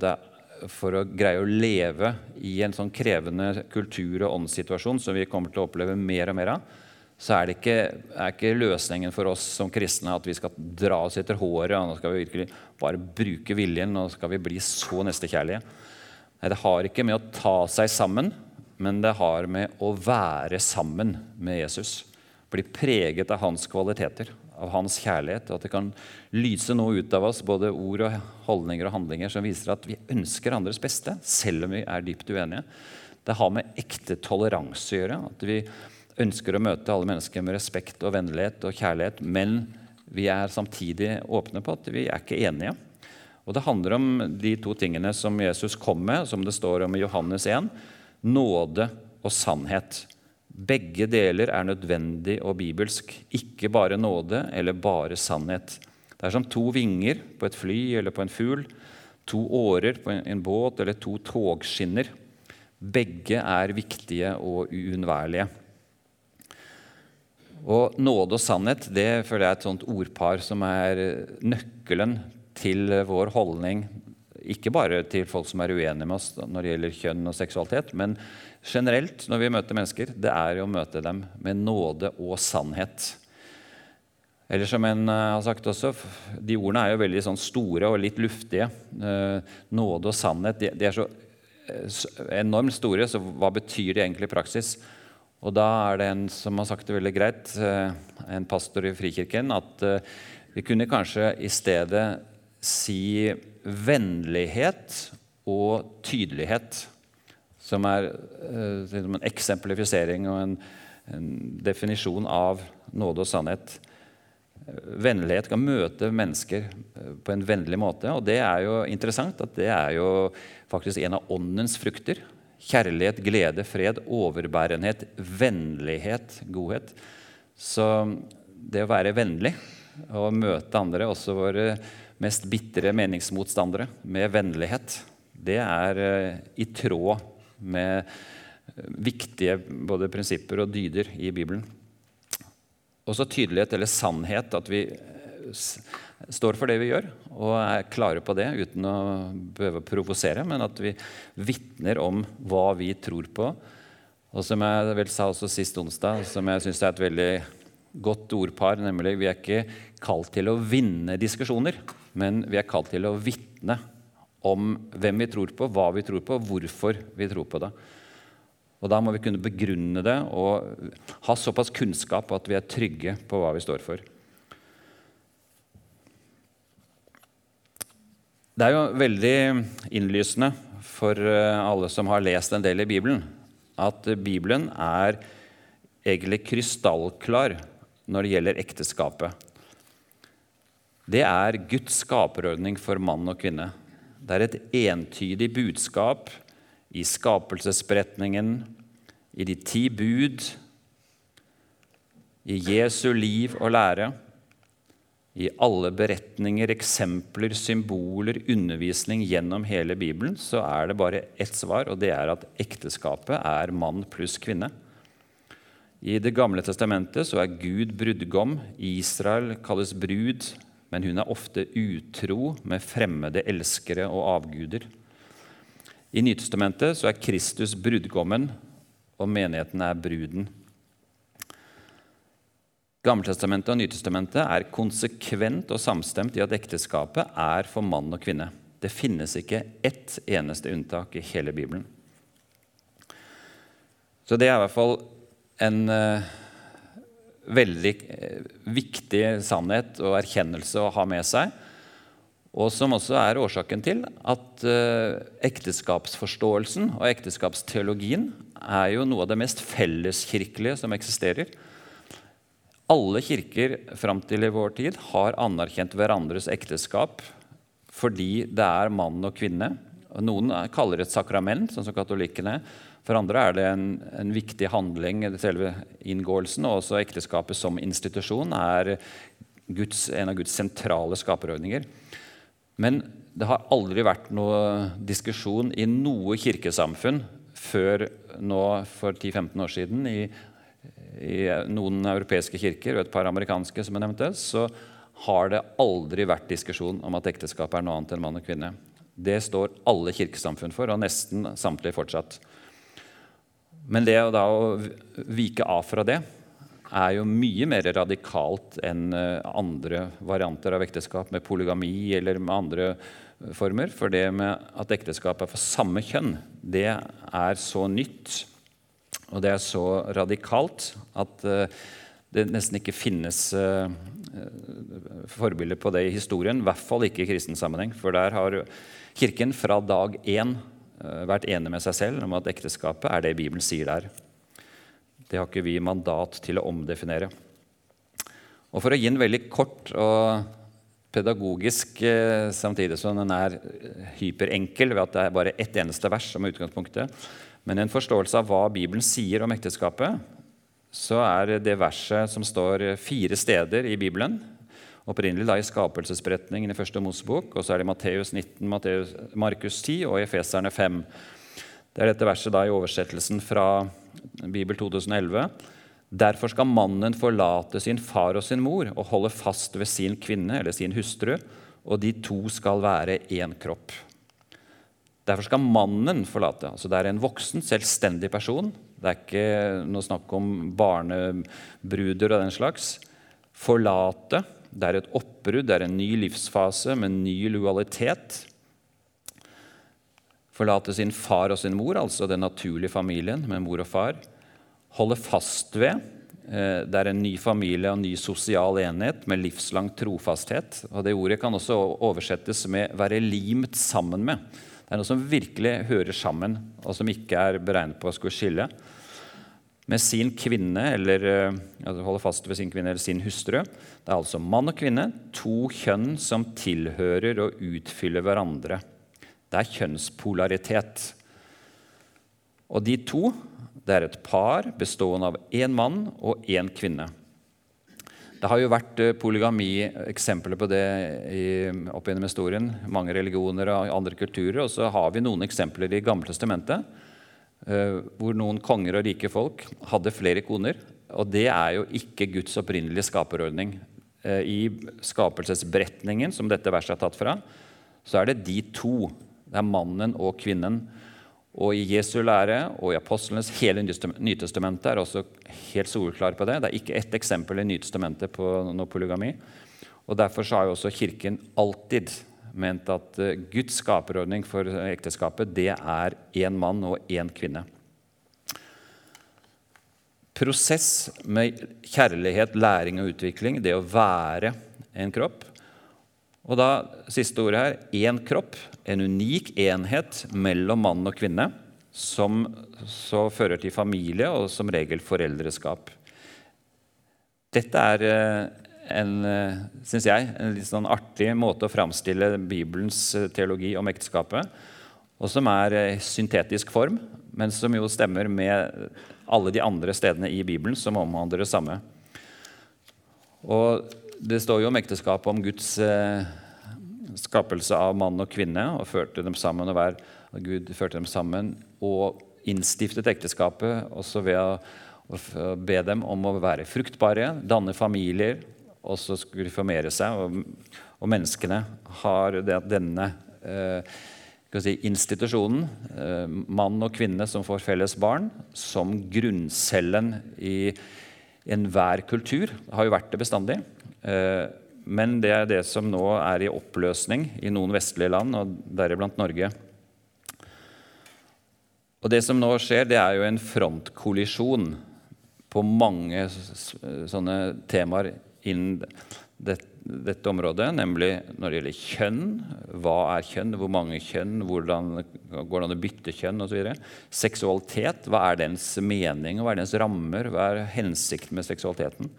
for å greie å leve i en sånn krevende kultur- og åndssituasjon som vi kommer til å oppleve mer og mer av, så er ikke, er ikke løsningen for oss som kristne at vi skal dra oss etter håret og nå skal vi virkelig bare bruke viljen og skal vi bli så nestekjærlige. Nei, det har ikke med å ta seg sammen, men det har med å være sammen med Jesus blir preget av hans kvaliteter, av hans kjærlighet. Og at det kan lyse noe ut av oss, både ord og holdninger og handlinger, som viser at vi ønsker andres beste, selv om vi er dypt uenige. Det har med ekte toleranse å gjøre. At vi ønsker å møte alle mennesker med respekt og vennlighet og kjærlighet, men vi er samtidig åpne på at vi er ikke enige. Og Det handler om de to tingene som Jesus kom med, som det står om i Johannes 1. Nåde og sannhet. Begge deler er nødvendig og bibelsk, ikke bare nåde eller bare sannhet. Det er som to vinger på et fly eller på en fugl, to årer på en båt eller to togskinner. Begge er viktige og uunnværlige. Og nåde og sannhet det føler jeg er et sånt ordpar som er nøkkelen til vår holdning. Ikke bare til folk som er uenige med oss når det gjelder kjønn og seksualitet, men generelt når vi møter mennesker, det er å møte dem med nåde og sannhet. Eller som en uh, har sagt også, De ordene er jo veldig sånn store og litt luftige. Uh, nåde og sannhet de, de er så uh, enormt store, så hva betyr det egentlig i praksis? Og da er det en som har sagt det veldig greit, en pastor i Frikirken, at vi kunne kanskje i stedet si vennlighet og tydelighet som er eh, en eksemplifisering og en, en, definisjon av nåde og sannhet. Vennlighet kan møte mennesker eh, på en vennlig måte. Og det er jo interessant at det er jo faktisk en av åndens frukter. Kjærlighet, glede, fred, overbærenhet, vennlighet, godhet. Så det å være vennlig og møte andre, også våre mest bitre meningsmotstandere, med vennlighet, det er eh, i tråd med viktige både prinsipper og dyder i Bibelen. Også tydelighet eller sannhet, at vi står for det vi gjør og er klare på det uten å behøve å provosere, men at vi vitner om hva vi tror på. Og som jeg vel sa også sist onsdag, som jeg syns er et veldig godt ordpar, nemlig vi er ikke kalt til å vinne diskusjoner, men vi er kalt til å vitne om hvem vi tror på, hva vi tror på, hvorfor vi tror på det. Og Da må vi kunne begrunne det og ha såpass kunnskap at vi er trygge på hva vi står for. Det er jo veldig innlysende for eh, alle som har lest en del i Bibelen, at Bibelen er egentlig krystallklar når det gjelder ekteskapet. Det er Guds skaperordning for mann og kvinne. Det er et entydig budskap i skapelsesberetningen, i de ti bud, i Jesu liv og lære, i alle beretninger, eksempler, symboler, undervisning gjennom hele Bibelen, så er det bare ett svar, og det er at ekteskapet er mann pluss kvinne. I Det gamle testamentet så er Gud brudgom, Israel kalles brud, men hun er ofte utro med fremmede elskere og avguder. I Nytestamentet er Kristus brudgommen, og menigheten er bruden. Gammeltestamentet og Nytestamentet er konsekvent og samstemt i at ekteskapet er for mann og kvinne. Det finnes ikke ett eneste unntak i hele Bibelen. Så det er i hvert fall en uh, veldig uh, viktig sannhet og erkjennelse å ha med seg. Og som også er årsaken til at uh, ekteskapsforståelsen og ekteskapsteologien er jo noe av det mest felleskirkelige som eksisterer. Alle kirker fram til i vår tid har anerkjent hverandres ekteskap fordi det er mann og kvinne. Noen kaller det et sakrament, sånn som katolikkene. For andre er det en, en viktig handling, selve inngåelsen. Og også ekteskapet som institusjon er Guds, en av Guds sentrale skaperordninger. Men det har aldri vært noe diskusjon i noe kirkesamfunn før nå for 10-15 år siden i i noen europeiske kirker og et par amerikanske, som jeg nevnte, så har det aldri vært diskusjon om at ekteskapet er noe annet enn mann og kvinne. Det står alle kirkesamfunn for, og nesten samtlige fortsatt. Men det å vike av fra det er jo mye mer radikalt enn eh, andre varianter av ekteskap, med polygami eller med andre former. For det med at ekteskap er for samme kjønn, det er så nytt og det er så radikalt at uh, det nesten ikke finnes forbilder på det i historien. I hvert fall ikke i kristen sammenheng. For der har Kirken fra dag én vært enig med seg selv om at ekteskapet er det Bibelen sier der. Det har ikke vi mandat til å omdefinere. Og For å gi en veldig kort og pedagogisk samtidig som den er hyperenkel ved at det er bare ett eneste vers som er utgangspunktet, men en forståelse av hva Bibelen sier om ekteskapet, så er det verset som står fire steder i Bibelen. Opprinnelig da i skapelsesberetningen i første Mosebok, og så er det Matteus 19, Matteus, Markus 10 og Efeserne 5. Det er dette verset da i oversettelsen fra Bibel 2011. Derfor skal mannen forlate sin far og sin mor og holde fast ved sin kvinne eller sin hustru, og de to skal være én kropp. Derfor skal mannen forlate. Altså det er en voksen, selvstendig person. Det er ikke noe snakk om barnebruder og den slags. Forlate. Det er et oppbrudd, det er en ny livsfase med ny lojalitet. Forlate sin far og sin mor, altså den naturlige familien med mor og far. Holde fast ved. Eh, det er en ny familie og en ny sosial enhet med livslang trofasthet. Og Det ordet kan også oversettes med 'være limt sammen med'. Det er noe som virkelig hører sammen, og som ikke er beregnet på å skulle skille. Med sin kvinne, eller eh, altså holde fast ved sin kvinne eller sin hustru. Det er altså mann og kvinne, to kjønn som tilhører og utfyller hverandre. Det er kjønnspolaritet. Og de to det er et par bestående av én mann og én kvinne. Det har jo vært eh, polygami, eksempler på det i, opp gjennom historien. Mange religioner og andre kulturer. Og så har vi noen eksempler i Gammeltestamentet uh, hvor noen konger og rike folk hadde flere koner. Og det er jo ikke Guds opprinnelige skaperordning. Uh, I skapelsesberetningen, som dette verset er tatt fra, så er det de to. Det er mannen og kvinnen. Og i Jesu lære og i apostlenes hele Nytestamentet er også helt solklar på det. Det er ikke ett eksempel i Nytestamentet på noe polygami. Og Derfor har jo også Kirken alltid ment at eh, Guds skaperordning for ekteskapet det er én mann og én kvinne. Prosess med kjærlighet, læring og utvikling, det å være en kropp, og da, siste ordet her, én kropp, en unik enhet mellom mann og kvinne, som så fører til familie og som regel foreldreskap. Dette er eh, en, eh, synes jeg, en litt sånn artig måte å framstille Bibelens eh, teologi om ekteskapet. og som er eh, syntetisk form, men som jo stemmer med alle de andre stedene i Bibelen som omhandler det samme. Og det står jo om ekteskapet om Guds skapelse av mann og kvinne og førte dem sammen og, hver, Gud førte dem sammen og innstiftet ekteskapet også ved å be dem om å være fruktbare, danne familier, og så skulle de formere seg. Og, og menneskene har det at denne eh, si, institusjonen, eh, mann og kvinne som får felles barn, som grunncellen i enhver kultur, har jo vært det bestandig. Eh, men det er det som nå er i oppløsning i noen vestlige land, og deriblant Norge. Og Det som nå skjer, det er jo en frontkollisjon på mange sånne temaer innen dette, dette området, nemlig når det gjelder kjønn. Hva er kjønn? Hvor mange kjønn? Hvordan går det an å bytte kjønn? Og så Seksualitet. Hva er dens mening, hva er dens rammer? Hva er hensikten med seksualiteten?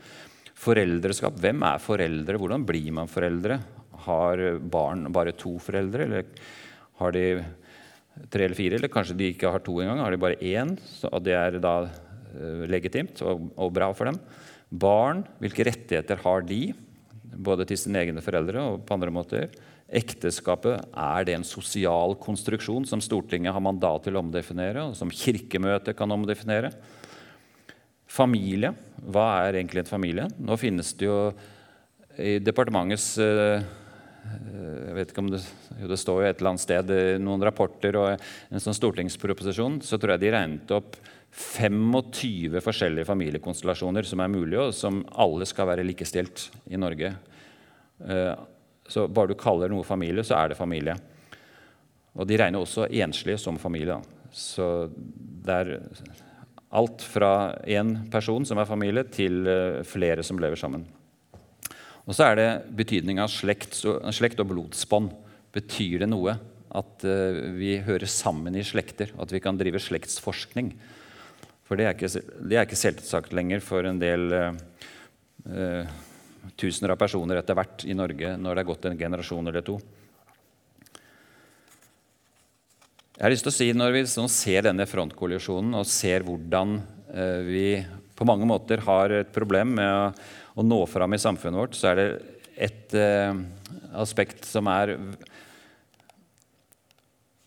Foreldreskap. Hvem er foreldre? Hvordan blir man foreldre? Har barn bare to foreldre, eller har de tre eller fire? Eller kanskje de ikke har to engang, har de bare én? Og det er da eh, legitimt og, og bra for dem. Barn, hvilke rettigheter har de? Både til sine egne foreldre og på andre måter. Ekteskapet, er det en sosial konstruksjon som Stortinget har mandat til å omdefinere, og som Kirkemøtet kan omdefinere? Familie, hva er egentlig en familie? Nå finnes det jo i departementets eh, jeg vet ikke om det, jo, det står jo et eller annet sted noen rapporter og en sånn stortingsproposisjon, så tror jeg de regnet opp 25 forskjellige familiekonstellasjoner som er mulige, og som alle skal være likestilt i Norge. Eh, så bare du kaller noe familie, så er det familie. Og de regner også enslige som familie. Så det er alt fra én person som er familie, til eh, flere som lever sammen. Og så er det betydning av slekt, slekt og blodsbånd. Betyr det noe at eh, vi hører sammen i slekter, at vi kan drive slektsforskning? For det er ikke, det er ikke selvsagt lenger for en del eh, eh, tusener av personer etter hvert i Norge når det er gått en generasjon eller to. Jeg har lyst til å si Når vi sånn ser denne frontkollisjonen og ser hvordan eh, vi på mange måter har et problem med å, å nå fram i samfunnet vårt, så er det et eh, aspekt som er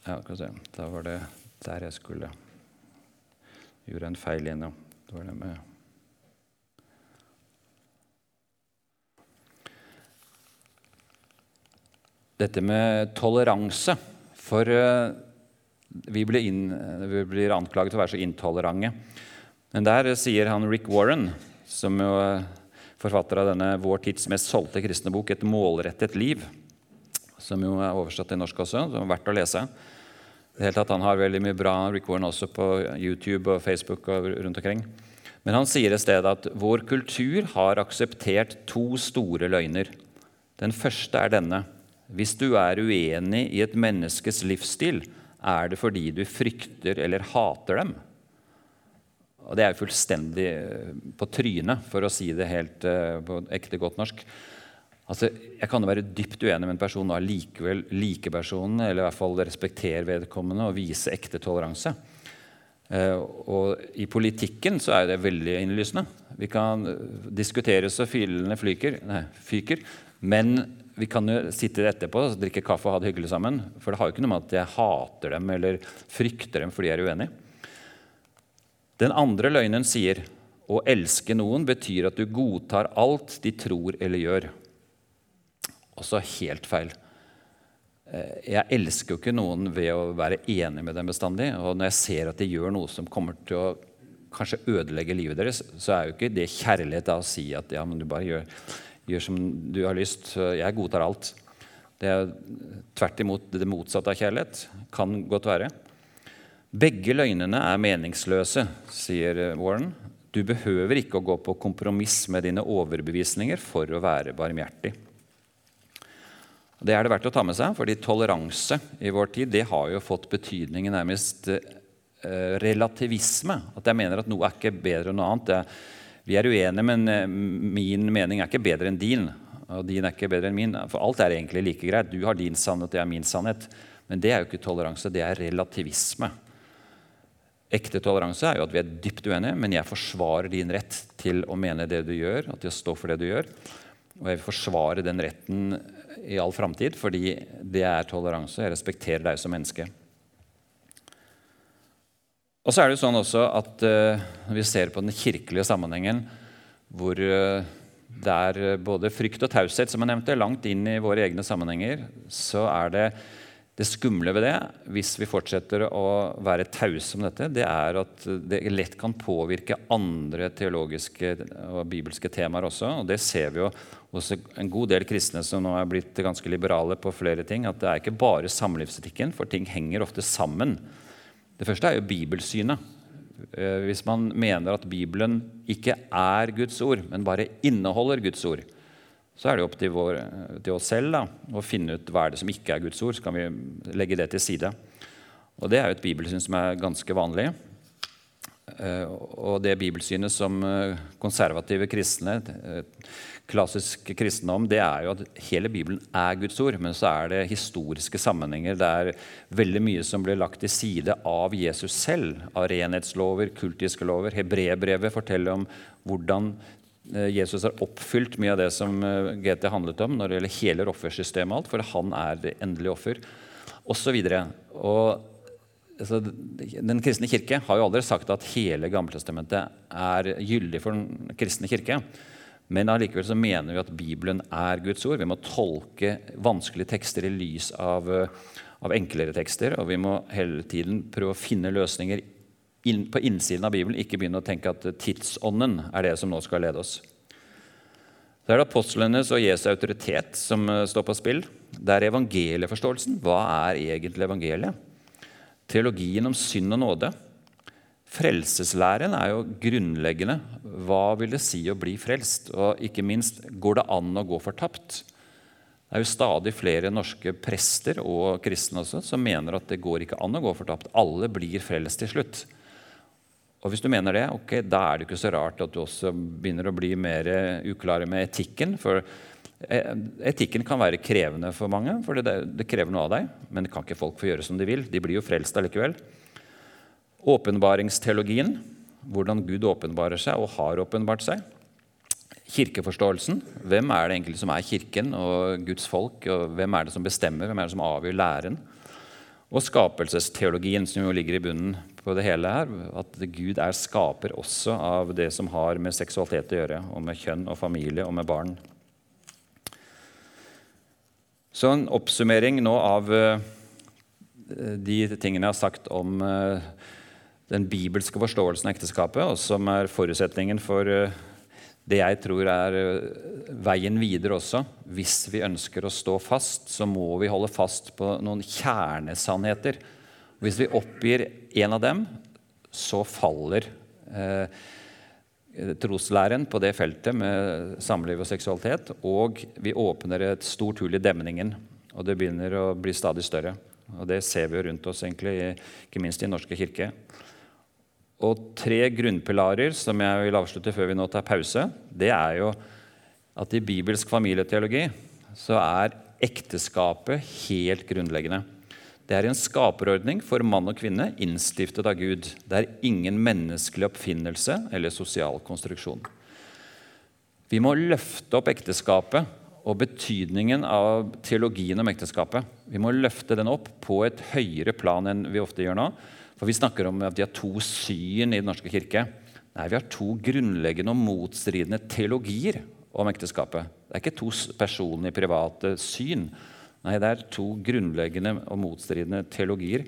Ja, skal vi se Da var det der jeg skulle gjorde en feil igjen, ja. Det var det med Dette med toleranse. For uh, vi, blir inn, vi, blir anklaget for å være så intolerante. Men der sier han Rick Warren, som jo er forfatter av denne vår tids mest solgte kristne bok, 'Et målrettet liv', som jo er oversatt til norsk også, som er verdt å lese. Tatt, Han har veldig mye bra Warren også på YouTube og Facebook og rundt omkring. Men han sier et sted at vår kultur har akseptert to store løgner. Den første er denne. Hvis du er uenig i et menneskes livsstil, er det fordi du frykter eller hater dem. Og Det er jo fullstendig eh, på trynet, for å si det helt uh, på ekte godt norsk. Altså, jeg kan jo være dypt uenig med en person og allikevel like personen, eller i hvert fall respektere vedkommende og vise ekte toleranse. Uh, og I politikken så er det veldig innlysende. Vi kan diskutere så filene flyker, nei, fyker, men vi kan jo sitte etterpå drikke kaffe og ha det hyggelig sammen. For det har jo ikke noe med at jeg hater dem eller frykter dem fordi jeg er uenig. Den andre løgnen sier å elske noen betyr at du godtar alt de tror eller gjør. Også helt feil. Eh, jeg elsker jo ikke noen ved å være enig med dem bestandig. Og når jeg ser at de gjør noe som kommer til å kanskje ødelegge livet deres, så er jo ikke det kjærlighet da å si at ja, men du bare gjør, gjør som du har lyst. Jeg godtar alt. Det er tvert imot det motsatte av kjærlighet. Kan godt være. Begge løgnene er meningsløse, sier Warren. Du behøver ikke å gå på kompromiss med dine overbevisninger for å være barmhjertig. Det er det verdt å ta med seg, fordi toleranse i vår tid det har jo fått betydningen nærmest eh, relativisme. At jeg mener at noe er ikke bedre enn noe annet. Vi er uenige, men eh, min mening er ikke bedre enn din. Og din er ikke bedre enn min. For alt er egentlig like greit. Du har din sannhet, jeg har min sannhet. Men det er jo ikke toleranse, det er relativisme. Ekte toleranse er jo at vi er dypt uenige, men jeg forsvarer din rett til å mene det du gjør, at jeg står for det du gjør. Og jeg vil forsvare den retten i all framtid, fordi det er toleranse. Jeg respekterer deg som menneske. Og så er det jo sånn også at uh, vi ser på den kirkelige sammenhengen, hvor uh, det er både frykt og taushet, som jeg nevnte, langt inn i våre egne sammenhenger, så er det det skumle ved det, hvis vi fortsetter å være tause om dette, det er at det lett kan påvirke andre teologiske og bibelske temaer også. Og det ser vi jo hos en god del kristne som nå er blitt ganske liberale på flere ting. At det er ikke bare samlivsetikken, for ting henger ofte sammen. Det første er jo bibelsynet. Eh, hvis man mener at Bibelen ikke er Guds ord, men bare inneholder Guds ord, så er det opp til, vår, til oss selv da, å finne ut hva er det som ikke er Guds ord. Så kan vi legge det til side. Og Det er jo et bibelsyn som er ganske vanlig. Eh, og det bibelsynet som eh, konservative kristne, eh, klassisk kristendom, det er jo at hele Bibelen er Guds ord, men så er det historiske sammenhenger. Det er veldig mye som blir lagt til side av Jesus selv. Av renhetslover, kultiske lover. Hebrebrevet forteller om hvordan Jesus har oppfylt mye av det som eh, GT handlet om når det gjelder hele offersystemet, alt, for han er det endelige offer, osv. Altså, den kristne kirke har jo aldri sagt at hele Gammeltestamentet er gyldig for den kristne kirke. Men allikevel så mener vi at Bibelen er Guds ord. Vi må tolke vanskelige tekster i lys av, eh, av enklere tekster. Og vi må hele tiden prøve å finne løsninger inn, på innsiden av Bibelen ikke begynne å tenke at tidsånden er det som nå skal lede oss. Så er det apostlenes og Jesu autoritet som eh, står på spill. Det er evangelieforståelsen. Hva er egentlig evangeliet? Teologien om synd og nåde. Frelseslæren er jo grunnleggende. Hva vil det si å bli frelst? Og ikke minst, går det an å gå fortapt? Det er jo stadig flere norske prester og kristne også som mener at det går ikke an å gå fortapt. Alle blir frelst til slutt. Og hvis du mener det, ok, da er det ikke så rart at du også begynner å bli mer uklare med etikken. For eh, etikken kan være krevende for mange, for det, det krever noe av deg. Men det kan ikke folk få gjøre som de vil. De blir jo frelst allikevel. Åpenbaringsteologien, hvordan Gud åpenbarer seg og har åpenbart seg. Kirkeforståelsen. Hvem er det egentlig som er Kirken og Guds folk? og Hvem er det som bestemmer? Hvem er det som avgjør læren? Og skapelsesteologien, som jo ligger i bunnen på det hele her. At Gud er skaper også av det som har med seksualitet å gjøre, og med kjønn og familie og med barn. Så en oppsummering nå av eh, de tingene jeg har sagt om eh, den bibelske forståelsen av ekteskapet, og som er forutsetningen for eh, det jeg tror er veien videre også. Hvis vi ønsker å stå fast, så må vi holde fast på noen kjernesannheter. Hvis vi oppgir en av dem, så faller eh, troslæren på det feltet med samliv og seksualitet. Og vi åpner et stort hull i demningen, og det begynner å bli stadig større. Og Det ser vi jo rundt oss, egentlig, ikke minst i Den norske kirke. Og tre grunnpilarer som jeg vil avslutte før vi nå tar pause, det er jo at i bibelsk familieteologi så er ekteskapet helt grunnleggende. Det er en skaperordning for mann og kvinne innstiftet av Gud. Det er ingen menneskelig oppfinnelse eller sosial konstruksjon. Vi må løfte opp ekteskapet og betydningen av teologien om ekteskapet. Vi må løfte den opp på et høyere plan enn vi ofte gjør nå. For vi snakker om at vi har to syn i Den norske kirke. Nei, vi har to grunnleggende og motstridende teologier om ekteskapet. Det er ikke to personlige, private syn. Nei, det er to grunnleggende og motstridende teologier.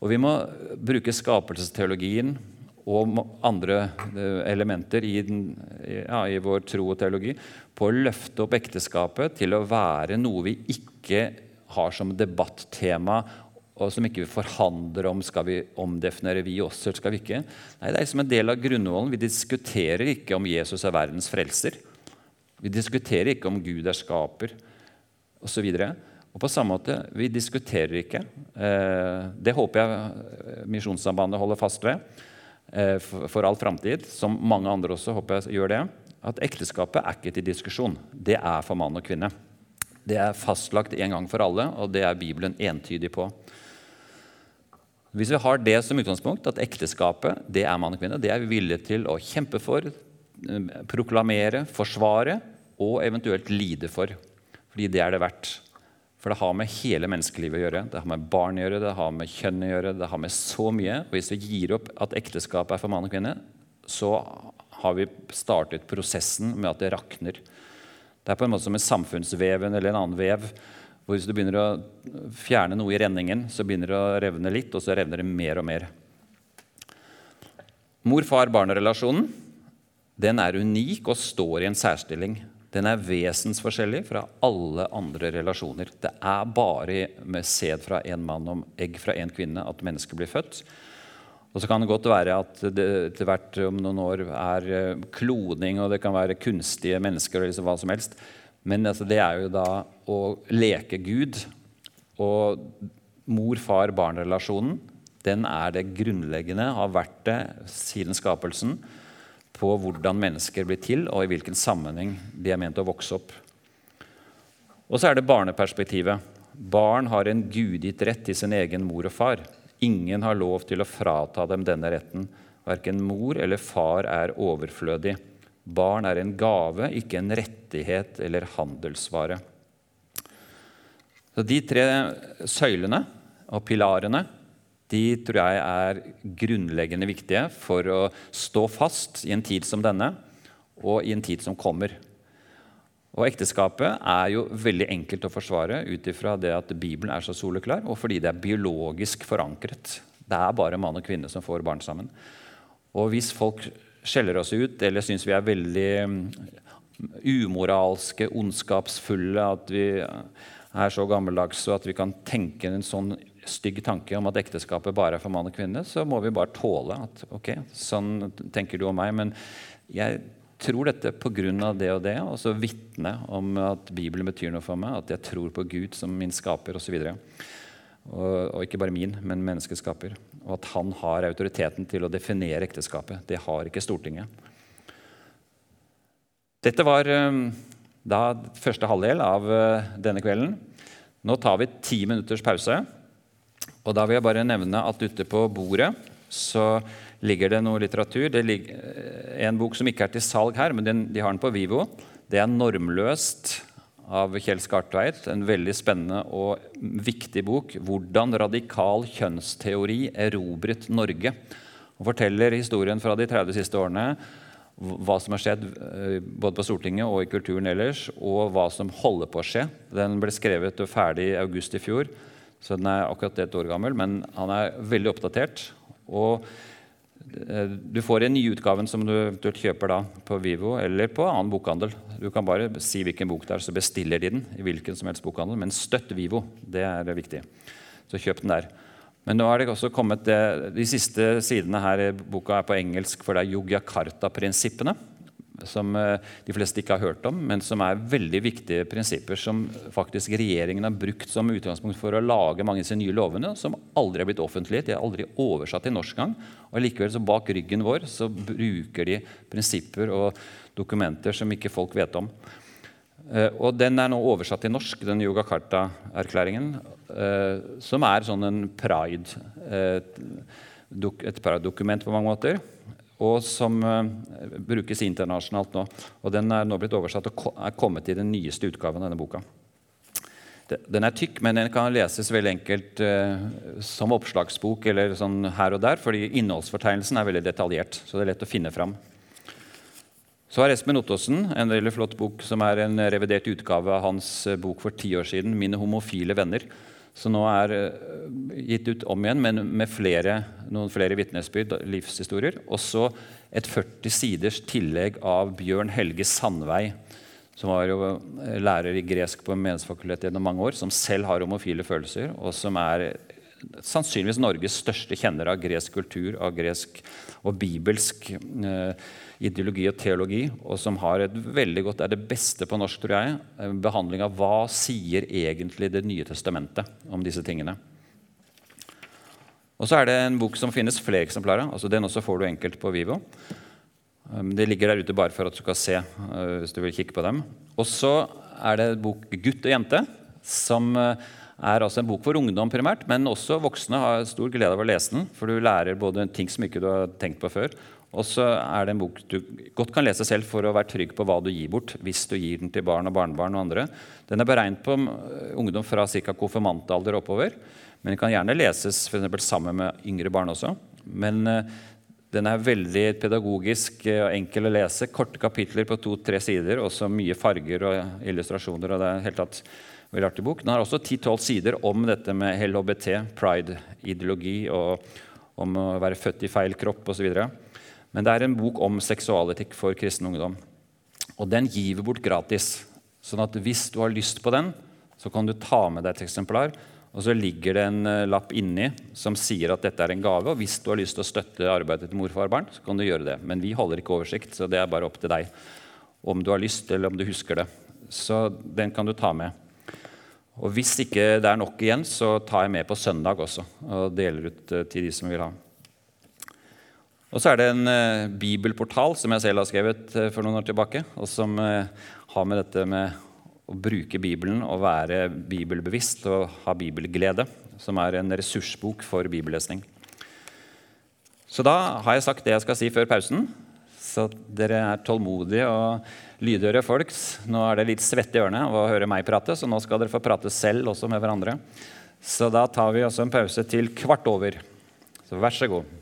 Og vi må bruke skapelsesteologien og andre eh, elementer i, den, ja, i vår tro og teologi på å løfte opp ekteskapet til å være noe vi ikke har som debattema og som ikke vi forhandler om skal vi omdefinere vi også, eller skal vi ikke. Nei, Det er som en del av grunnvollen. Vi diskuterer ikke om Jesus er verdens frelser. Vi diskuterer ikke om Gud er skaper, osv. Og, og på samme måte, vi diskuterer ikke eh, Det håper jeg eh, Misjonssambandet holder fast ved eh, for, all framtid, som mange andre også håper jeg gjør det. At ekteskapet er ikke til diskusjon. Det er for mann og kvinne. Det er fastlagt en gang for alle, og det er Bibelen entydig på. Hvis vi har det som utgangspunkt, at ekteskapet det er mann og kvinne, det er vi villige til å kjempe for, proklamere, forsvare og eventuelt lide for. Fordi det er det verdt. For det har med hele menneskelivet å gjøre. Det har med barn å gjøre, det har med kjønn å gjøre. Det har med så mye. Og hvis vi gir opp at ekteskapet er for mann og kvinne, så har vi startet prosessen med at det rakner. Det er på en måte som en samfunnsveven eller en annen vev. hvor Hvis du begynner å fjerne noe i renningen, så begynner det å revne litt, og så revner det mer og mer. Mor-far-barn-relasjonen den er unik og står i en særstilling. Den er vesensforskjellig fra alle andre relasjoner. Det er bare med sæd fra en mann og egg fra en kvinne at mennesker blir født. Og så kan det godt være at det etter hvert om noen år er eh, kloning, og det kan være kunstige mennesker eller hva som helst. Men altså, det er jo da å leke Gud. Og mor-far-barn-relasjonen den er det grunnleggende, har vært det siden skapelsen, på hvordan mennesker blir til, og i hvilken sammenheng de er ment å vokse opp. Og så er det barneperspektivet. Barn har en gudgitt rett til sin egen mor og far. Ingen har lov til å frata dem denne retten. Verken mor eller far er overflødig. Barn er en gave, ikke en rettighet eller handelsvare. Så De tre søylene og pilarene de tror jeg er grunnleggende viktige for å stå fast i en tid som denne og i en tid som kommer. Og Ekteskapet er jo veldig enkelt å forsvare ut ifra det at Bibelen er så soleklar, og fordi det er biologisk forankret. Det er bare mann og kvinne som får barn sammen. Og hvis folk skjeller oss ut eller syns vi er veldig mm, umoralske, ondskapsfulle, at vi er så gammeldagse og at vi kan tenke en sånn stygg tanke om at ekteskapet bare er for mann og kvinne, så må vi bare tåle at ok, sånn tenker du om meg. Men jeg tror dette pga. det og det, og så vitne om at Bibelen betyr noe for meg, at jeg tror på Gud som min skaper osv. Og, og, og ikke bare min, men menneskeskaper. Og at han har autoriteten til å definere ekteskapet. Det har ikke Stortinget. Dette var um, da første halvdel av uh, denne kvelden. Nå tar vi ti minutters pause. Og da vil jeg bare nevne at ute på bordet så ligger det noe litteratur. Det ligger eh, en bok som ikke er til salg her, men den, de har den på Vivo. Det er 'Normløst' av Kjell Skartveit. En veldig spennende og viktig bok. 'Hvordan radikal kjønnsteori erobret Norge'. Og forteller historien fra de 30 siste årene. Hva som har skjedd eh, både på Stortinget og i kulturen ellers, og hva som holder på å skje. Den ble skrevet og ferdig i august i fjor, så den er akkurat ett år gammel. Men han er veldig oppdatert. Og Eh, du får en ny utgaven som du eventuelt kjøper da på Vivo eller på annen bokhandel. Du kan bare si hvilken bok det er, så bestiller de den i hvilken som helst bokhandel. Men støtt Vivo. Det er viktig. Så kjøp den der. Men nå er det også kommet det, de siste sidene her i boka er på engelsk, for det er Yogyakarta-prinsippene som eh, de fleste ikke har hørt om, men som er veldig viktige prinsipper som faktisk regjeringen har brukt som utgangspunkt for å lage mange av disse nye lovene, som aldri har blitt offentlighet, de er aldri oversatt til norsk gang. Og likevel så bak ryggen vår så bruker de prinsipper og dokumenter som ikke folk vet om. Eh, og Den er nå oversatt til norsk, den Yogakarta-erklæringen, eh, som er sånn en pride, et pride-dokument på mange måter og som uh, brukes internasjonalt nå. Og Den er nå blitt oversatt og er kommet i den nyeste utgaven av denne boka. Den er tykk, men den kan leses veldig enkelt uh, som oppslagsbok eller sånn her og der, fordi innholdsfortegnelsen er veldig detaljert. så det er lett å finne fram. Så har Espen Ottosen en veldig flott bok som er en revidert utgave av hans eh, bok for ti år siden, 'Mine homofile venner' som nå er eh, gitt ut om igjen, men med flere, noen flere vitnesbyrd, livshistorier. Også et 40 siders tillegg av Bjørn Helge Sandvei, som var jo eh, lærer i gresk på Menighetsfakultetet gjennom mange år, som selv har homofile følelser, og som er sannsynligvis Norges største kjenner av gresk kultur av gresk og bibelsk eh, ideologi og teologi, og som har et veldig godt, er det beste på norsk, tror jeg, behandling av hva sier egentlig Det nye testamentet om disse tingene. Og så er det en bok som finnes flere eksemplarer av. altså Den også får du enkelt på Vivo. Um, det ligger der ute bare for at du skal se uh, hvis du vil kikke på dem. Og så er det en bok 'Gutt og jente', som eh, er altså en bok for ungdom primært, men også voksne har stor glede av å lese den, for du lærer både ting som ikke du har tenkt på før, og så er det en bok du godt kan lese selv for å være trygg på hva du gir bort. hvis du gir den til barn og barnebarn og andre. Den er beregnet på eh, ungdom fra ca. konfirmantalder oppover. Men den kan gjerne leses for sammen med yngre barn også. Men uh, den er veldig pedagogisk og uh, enkel å lese. Korte kapitler på to-tre sider. Også mye farger og illustrasjoner. og det er helt tatt veldig artig bok. Den har også 10-12 sider om dette med LHBT, pride-ideologi og om å være født i feil kropp osv. Men det er en bok om seksualetikk for kristen ungdom. Og den gir vi bort gratis. Sånn at hvis du har lyst på den, så kan du ta med deg et eksemplar. Og så ligger det en eh, lapp inni som sier at dette er en gave. Og hvis du har lyst til å støtte arbeidet til morfar og barn, så kan du gjøre det. Men vi holder ikke oversikt, så det er bare opp til deg om du har lyst, eller om du husker det. Så den kan du ta med. Og hvis ikke det er nok igjen, så tar jeg med på søndag også og deler ut eh, til de som vil ha. Og så er det en eh, bibelportal som jeg selv har skrevet eh, for noen år tilbake, og som eh, har med dette med å bruke Bibelen og være bibelbevisst og ha bibelglede, som er en ressursbok for bibellesning. Så da har jeg sagt det jeg skal si før pausen. Så dere er tålmodige og lydhøre folks. Nå er det litt svette i ørene å høre meg prate, så nå skal dere få prate selv også med hverandre. Så da tar vi også en pause til kvart over. Så vær så god.